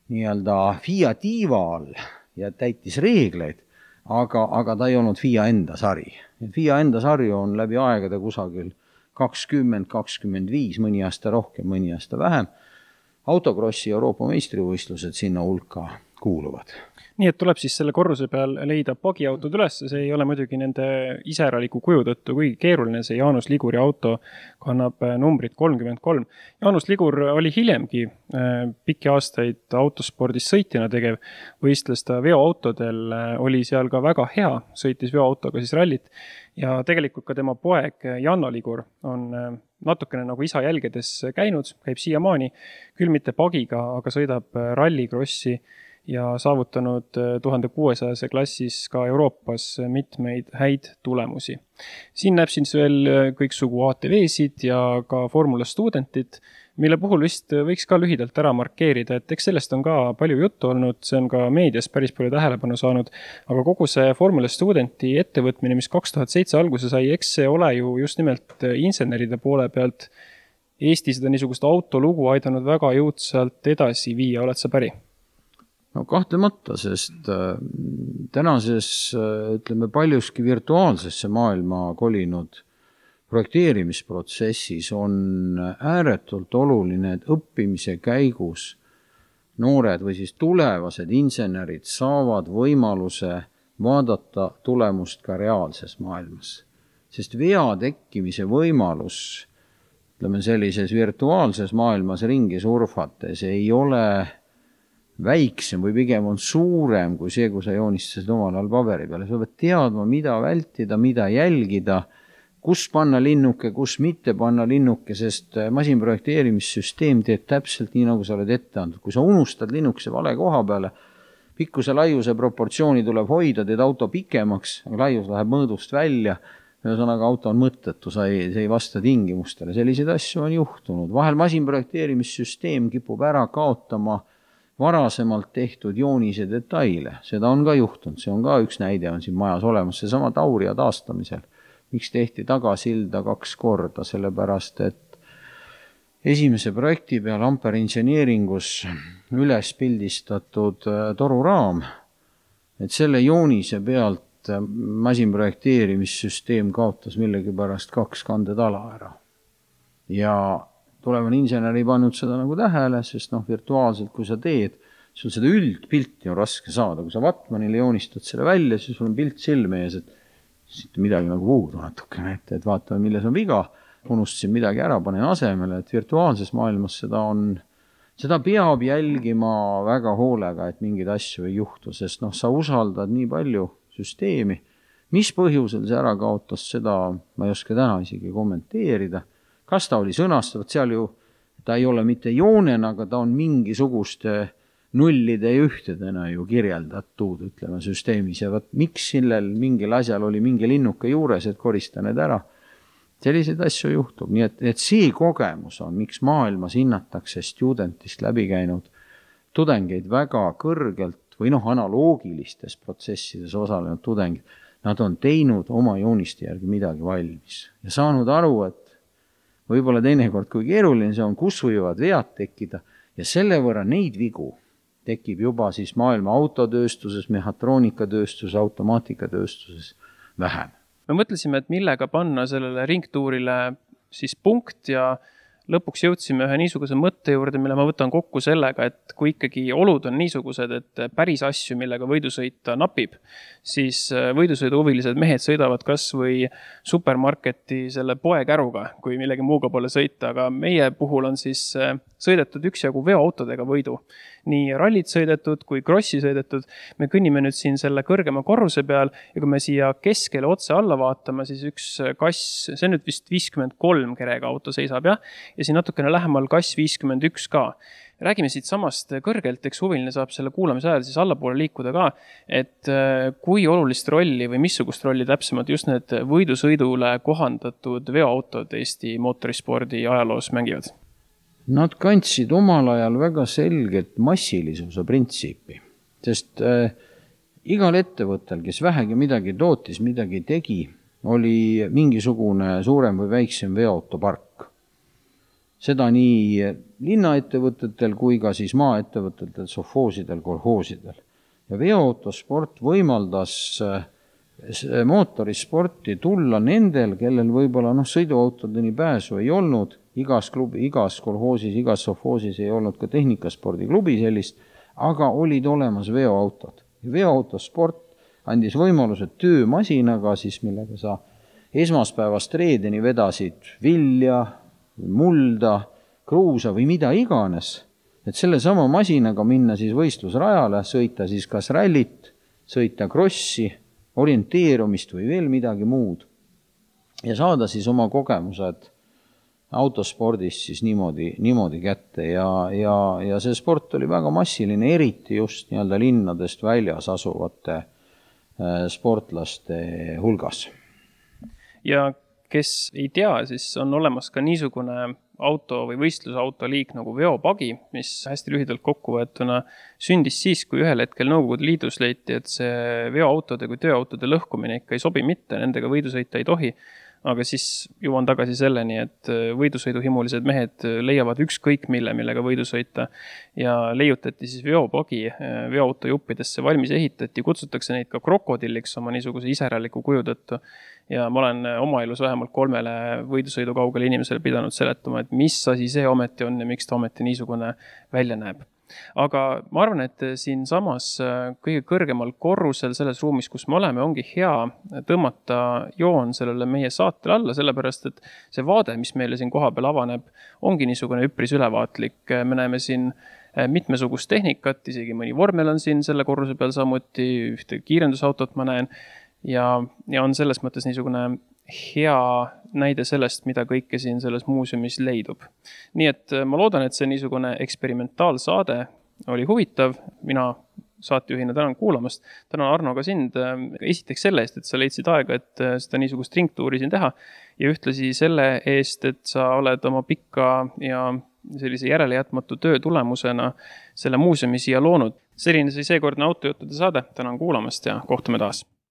C: nii-öelda FIA tiiva all ja täitis reegleid, aga, aga ta ei olnud FIA enda sari. FIA enda sarju on läbi aegade kusagil kakskümmend, kakskümmend viis, mõni aasta rohkem, mõni aasta vähem. autokrossi Euroopa meistrivõistlused sinna hulka kuuluvad.
B: Nii et tuleb siis selle korruse peal leida pagiautod üles, see ei ole muidugi nende iseraliku kuju tõttu kuigi keeruline, see Jaanus Liguri auto kannab äh, numbrit kolmkümmend kolm. Jaanus Ligur oli hiljemgi äh, pikki aastaid autospordis sõitjana tegev, võistles ta veoautodel, äh, oli seal ka väga hea, sõitis veoautoga siis rallit. Ja tegelikult ka tema poeg Janno Ligur on natukene nagu isa jälgedes käinud, käib siiamaani, küll mitte pagiga, aga sõidab rallikrossi ja saavutanud äh, tuhande kuuesajase klassis ka Euroopas mitmeid häid tulemusi. siin näeb siis veel äh, kõiksugu ATV-sid ja ka Formula Studentit, mille puhul vist võiks ka lühidalt ära markeerida, et eks sellest on ka palju juttu olnud, see on ka meedias päris palju tähelepanu saanud, aga kogu see Formula Studenti ettevõtmine, mis kaks tuhat seitse alguse sai, eks see ole ju just nimelt äh, inseneride poole pealt Eesti seda niisugust autolugu aidanud väga jõudsalt edasi viia, oled sa päri?
C: No kahtlemata, sest äh, tänases äh, ütleme paljuski virtuaalsesse maailma kolinud projekteerimisprotsessis on ääretult oluline, et õppimise käigus noored või siis tulevased insenerid saavad võimaluse vaadata tulemust ka reaalses maailmas. sest vea tekkimise võimalus, ütleme sellises virtuaalses maailmas ringi surfates ei ole väiksem või pigem on suurem kui see, kui sa joonistasid omal ajal paberi peale, sa pead teadma, mida vältida, mida jälgida, kus panna linnuke, kus mitte panna linnuke, sest äh, masinprojekteerimissüsteem teeb täpselt nii, nagu sa oled ette andnud. kui sa unustad linnukese vale koha peale, pikkuse, laiuse proportsiooni tuleb hoida, teed auto pikemaks, laius läheb mõõdust välja, ühesõnaga auto on mõttetu, sa ei, see ei vasta tingimustele, selliseid asju on juhtunud. vahel masinprojekteerimissüsteem kipub ära kaotama varasemalt tehtud joonise detaile, seda on ka juhtunud, see on ka üks näide on siin majas olemas, seesama Tauria taastamisel. miks tehti tagasilda kaks korda, sellepärast et esimese projekti peal Ampere inseneeringus üles pildistatud äh, toruraam, et selle joonise pealt äh, masinprojekteerimissüsteem kaotas millegipärast kaks kandetala ära. ja tulevane insener ei pannud seda nagu tähele, sest noh, virtuaalselt, kui sa teed, sul seda üldpilti on raske saada, kui sa Vatmanile joonistad selle välja, siis sul on pilt silme ees, et siit midagi nagu puudu natukene, et, et vaatame, milles on viga, unustasin midagi ära, panen asemele, et virtuaalses maailmas seda on, seda peab jälgima väga hoolega, et mingeid asju ei juhtu, sest noh, sa usaldad nii palju süsteemi, mis põhjusel see ära kaotas, seda ma ei oska täna isegi kommenteerida kas ta oli sõnastatud, seal ju ta ei ole mitte joonena, aga ta on mingisuguste nullide ja ühtedena ju kirjeldatud, ütleme, süsteemis. Ja vot miks sellel mingil asjal oli mingi linnuke juures, et korista need ära. selliseid asju juhtub, nii et, et see kogemus on, miks maailmas hinnatakse studentist läbi käinud tudengeid väga kõrgelt või noh, analoogilistes protsessides osalenud tudengid, nad on teinud oma jooniste järgi midagi valmis ja saanud aru, et võib-olla teinekord, kui keeruline see on, kus võivad vead tekkida ja selle võrra neid vigu tekib juba siis maailma autotööstuses, mehhatroonikatööstuses, automaatikatööstuses vähem.
B: me mõtlesime, et millega panna sellele ringtuurile siis punkt ja lõpuks jõudsime ühe niisuguse mõtte juurde, mille ma võtan kokku sellega, et kui ikkagi olud on niisugused, et päris asju, millega võidu sõita napib, siis äh, võidusõiduhuvilised mehed sõidavad kasvõi supermarketi selle poekäruga, kui millegi muuga pole sõita, aga meie puhul on siis äh, sõidetud üksjagu veoautodega võidu. Nii rallit sõidetud kui krossi sõidetud. me kõnnime nüüd siin selle kõrgema korruse peal ja kui me siia keskele otse alla vaatame, siis üks kass, see on nüüd vist viiskümmend kolm kerega auto seisab jah, ja siin natukene lähemal kass viiskümmend üks ka räägime siitsamast kõrgelt, eks huviline saab selle kuulamise ajal siis allapoole liikuda ka, et äh, kui olulist rolli või missugust rolli täpsemalt just need võidusõidule kohandatud veoautod Eesti mootorispordi ajaloos mängivad?
C: Nad kandsid omal ajal väga selget massilisuse printsiipi, sest äh, igal ettevõttel, kes vähegi midagi tootis, midagi tegi, oli mingisugune suurem või väiksem veoautopark. seda nii linnaettevõtetel kui ka siis maaettevõtetel, sovhoosidel, kolhoosidel. ja veoautosport võimaldas äh, mootorisporti tulla nendel, kellel võib-olla noh, sõiduautodeni pääsu ei olnud, igas klubi, igas kolhoosis, igas sovhoosis ei olnud ka tehnikaspordiklubi sellist, aga olid olemas veoautod. veoautosport andis võimaluse töömasinaga siis, millega sa esmaspäevast reedeni vedasid vilja, mulda, kruusa või mida iganes, et sellesama masinaga minna siis võistlusrajale, sõita siis kas rallit, sõita krossi orienteerumist või veel midagi muud. ja saada siis oma kogemused autospordist siis niimoodi, niimoodi kätte ja, ja, ja see sport oli väga massiline, eriti just nii-öelda linnadest väljas asuvate äh, sportlaste hulgas.
B: ja kes ei tea, siis on olemas ka niisugune auto või võistlusauto liik nagu veopagi, mis hästi lühidalt kokkuvõetuna sündis siis, kui ühel hetkel Nõukogude Liidus leiti, et see veoautode kui tööautode lõhkumine ikka ei sobi mitte, nendega võidu sõita ei tohi aga siis jõuan tagasi selleni, et võidusõiduhimulised mehed leiavad ükskõik mille, millega võidu sõita. ja leiutati siis veopagi veoautojuppidesse valmis ehitati, kutsutakse neid ka krokodilliks oma niisuguse iseraliku kuju tõttu ja ma olen oma elus vähemalt kolmele võidusõidu kaugele inimesele pidanud seletama, et mis asi see ometi on ja miks ta ometi niisugune välja näeb aga ma arvan, et siinsamas äh, kõige kõrgemal korrusel selles ruumis, kus me oleme, ongi hea tõmmata joon sellele meie saatele alla, sellepärast et see vaade, mis meile siin kohapeal avaneb, ongi niisugune üpris ülevaatlik. me näeme siin äh, mitmesugust tehnikat, isegi mõni vormel on siin selle korruse peal samuti, ühte kiirendusautot ma näen ja, ja on selles mõttes niisugune hea näide sellest, mida kõike siin selles muuseumis leidub. nii et äh, ma loodan, et see niisugune eksperimentaalsaade oli huvitav, mina saatejuhina tänan kuulamast, tänan Arno ka sind äh, esiteks selle eest, et sa leidsid aega, et äh, seda niisugust ringtuuri siin teha ja ühtlasi selle eest, et sa oled oma pika ja sellise järelejätmatu töö tulemusena selle muuseumi siia loonud. selline sai seekordne Autojuttude saade, tänan kuulamast ja kohtume taas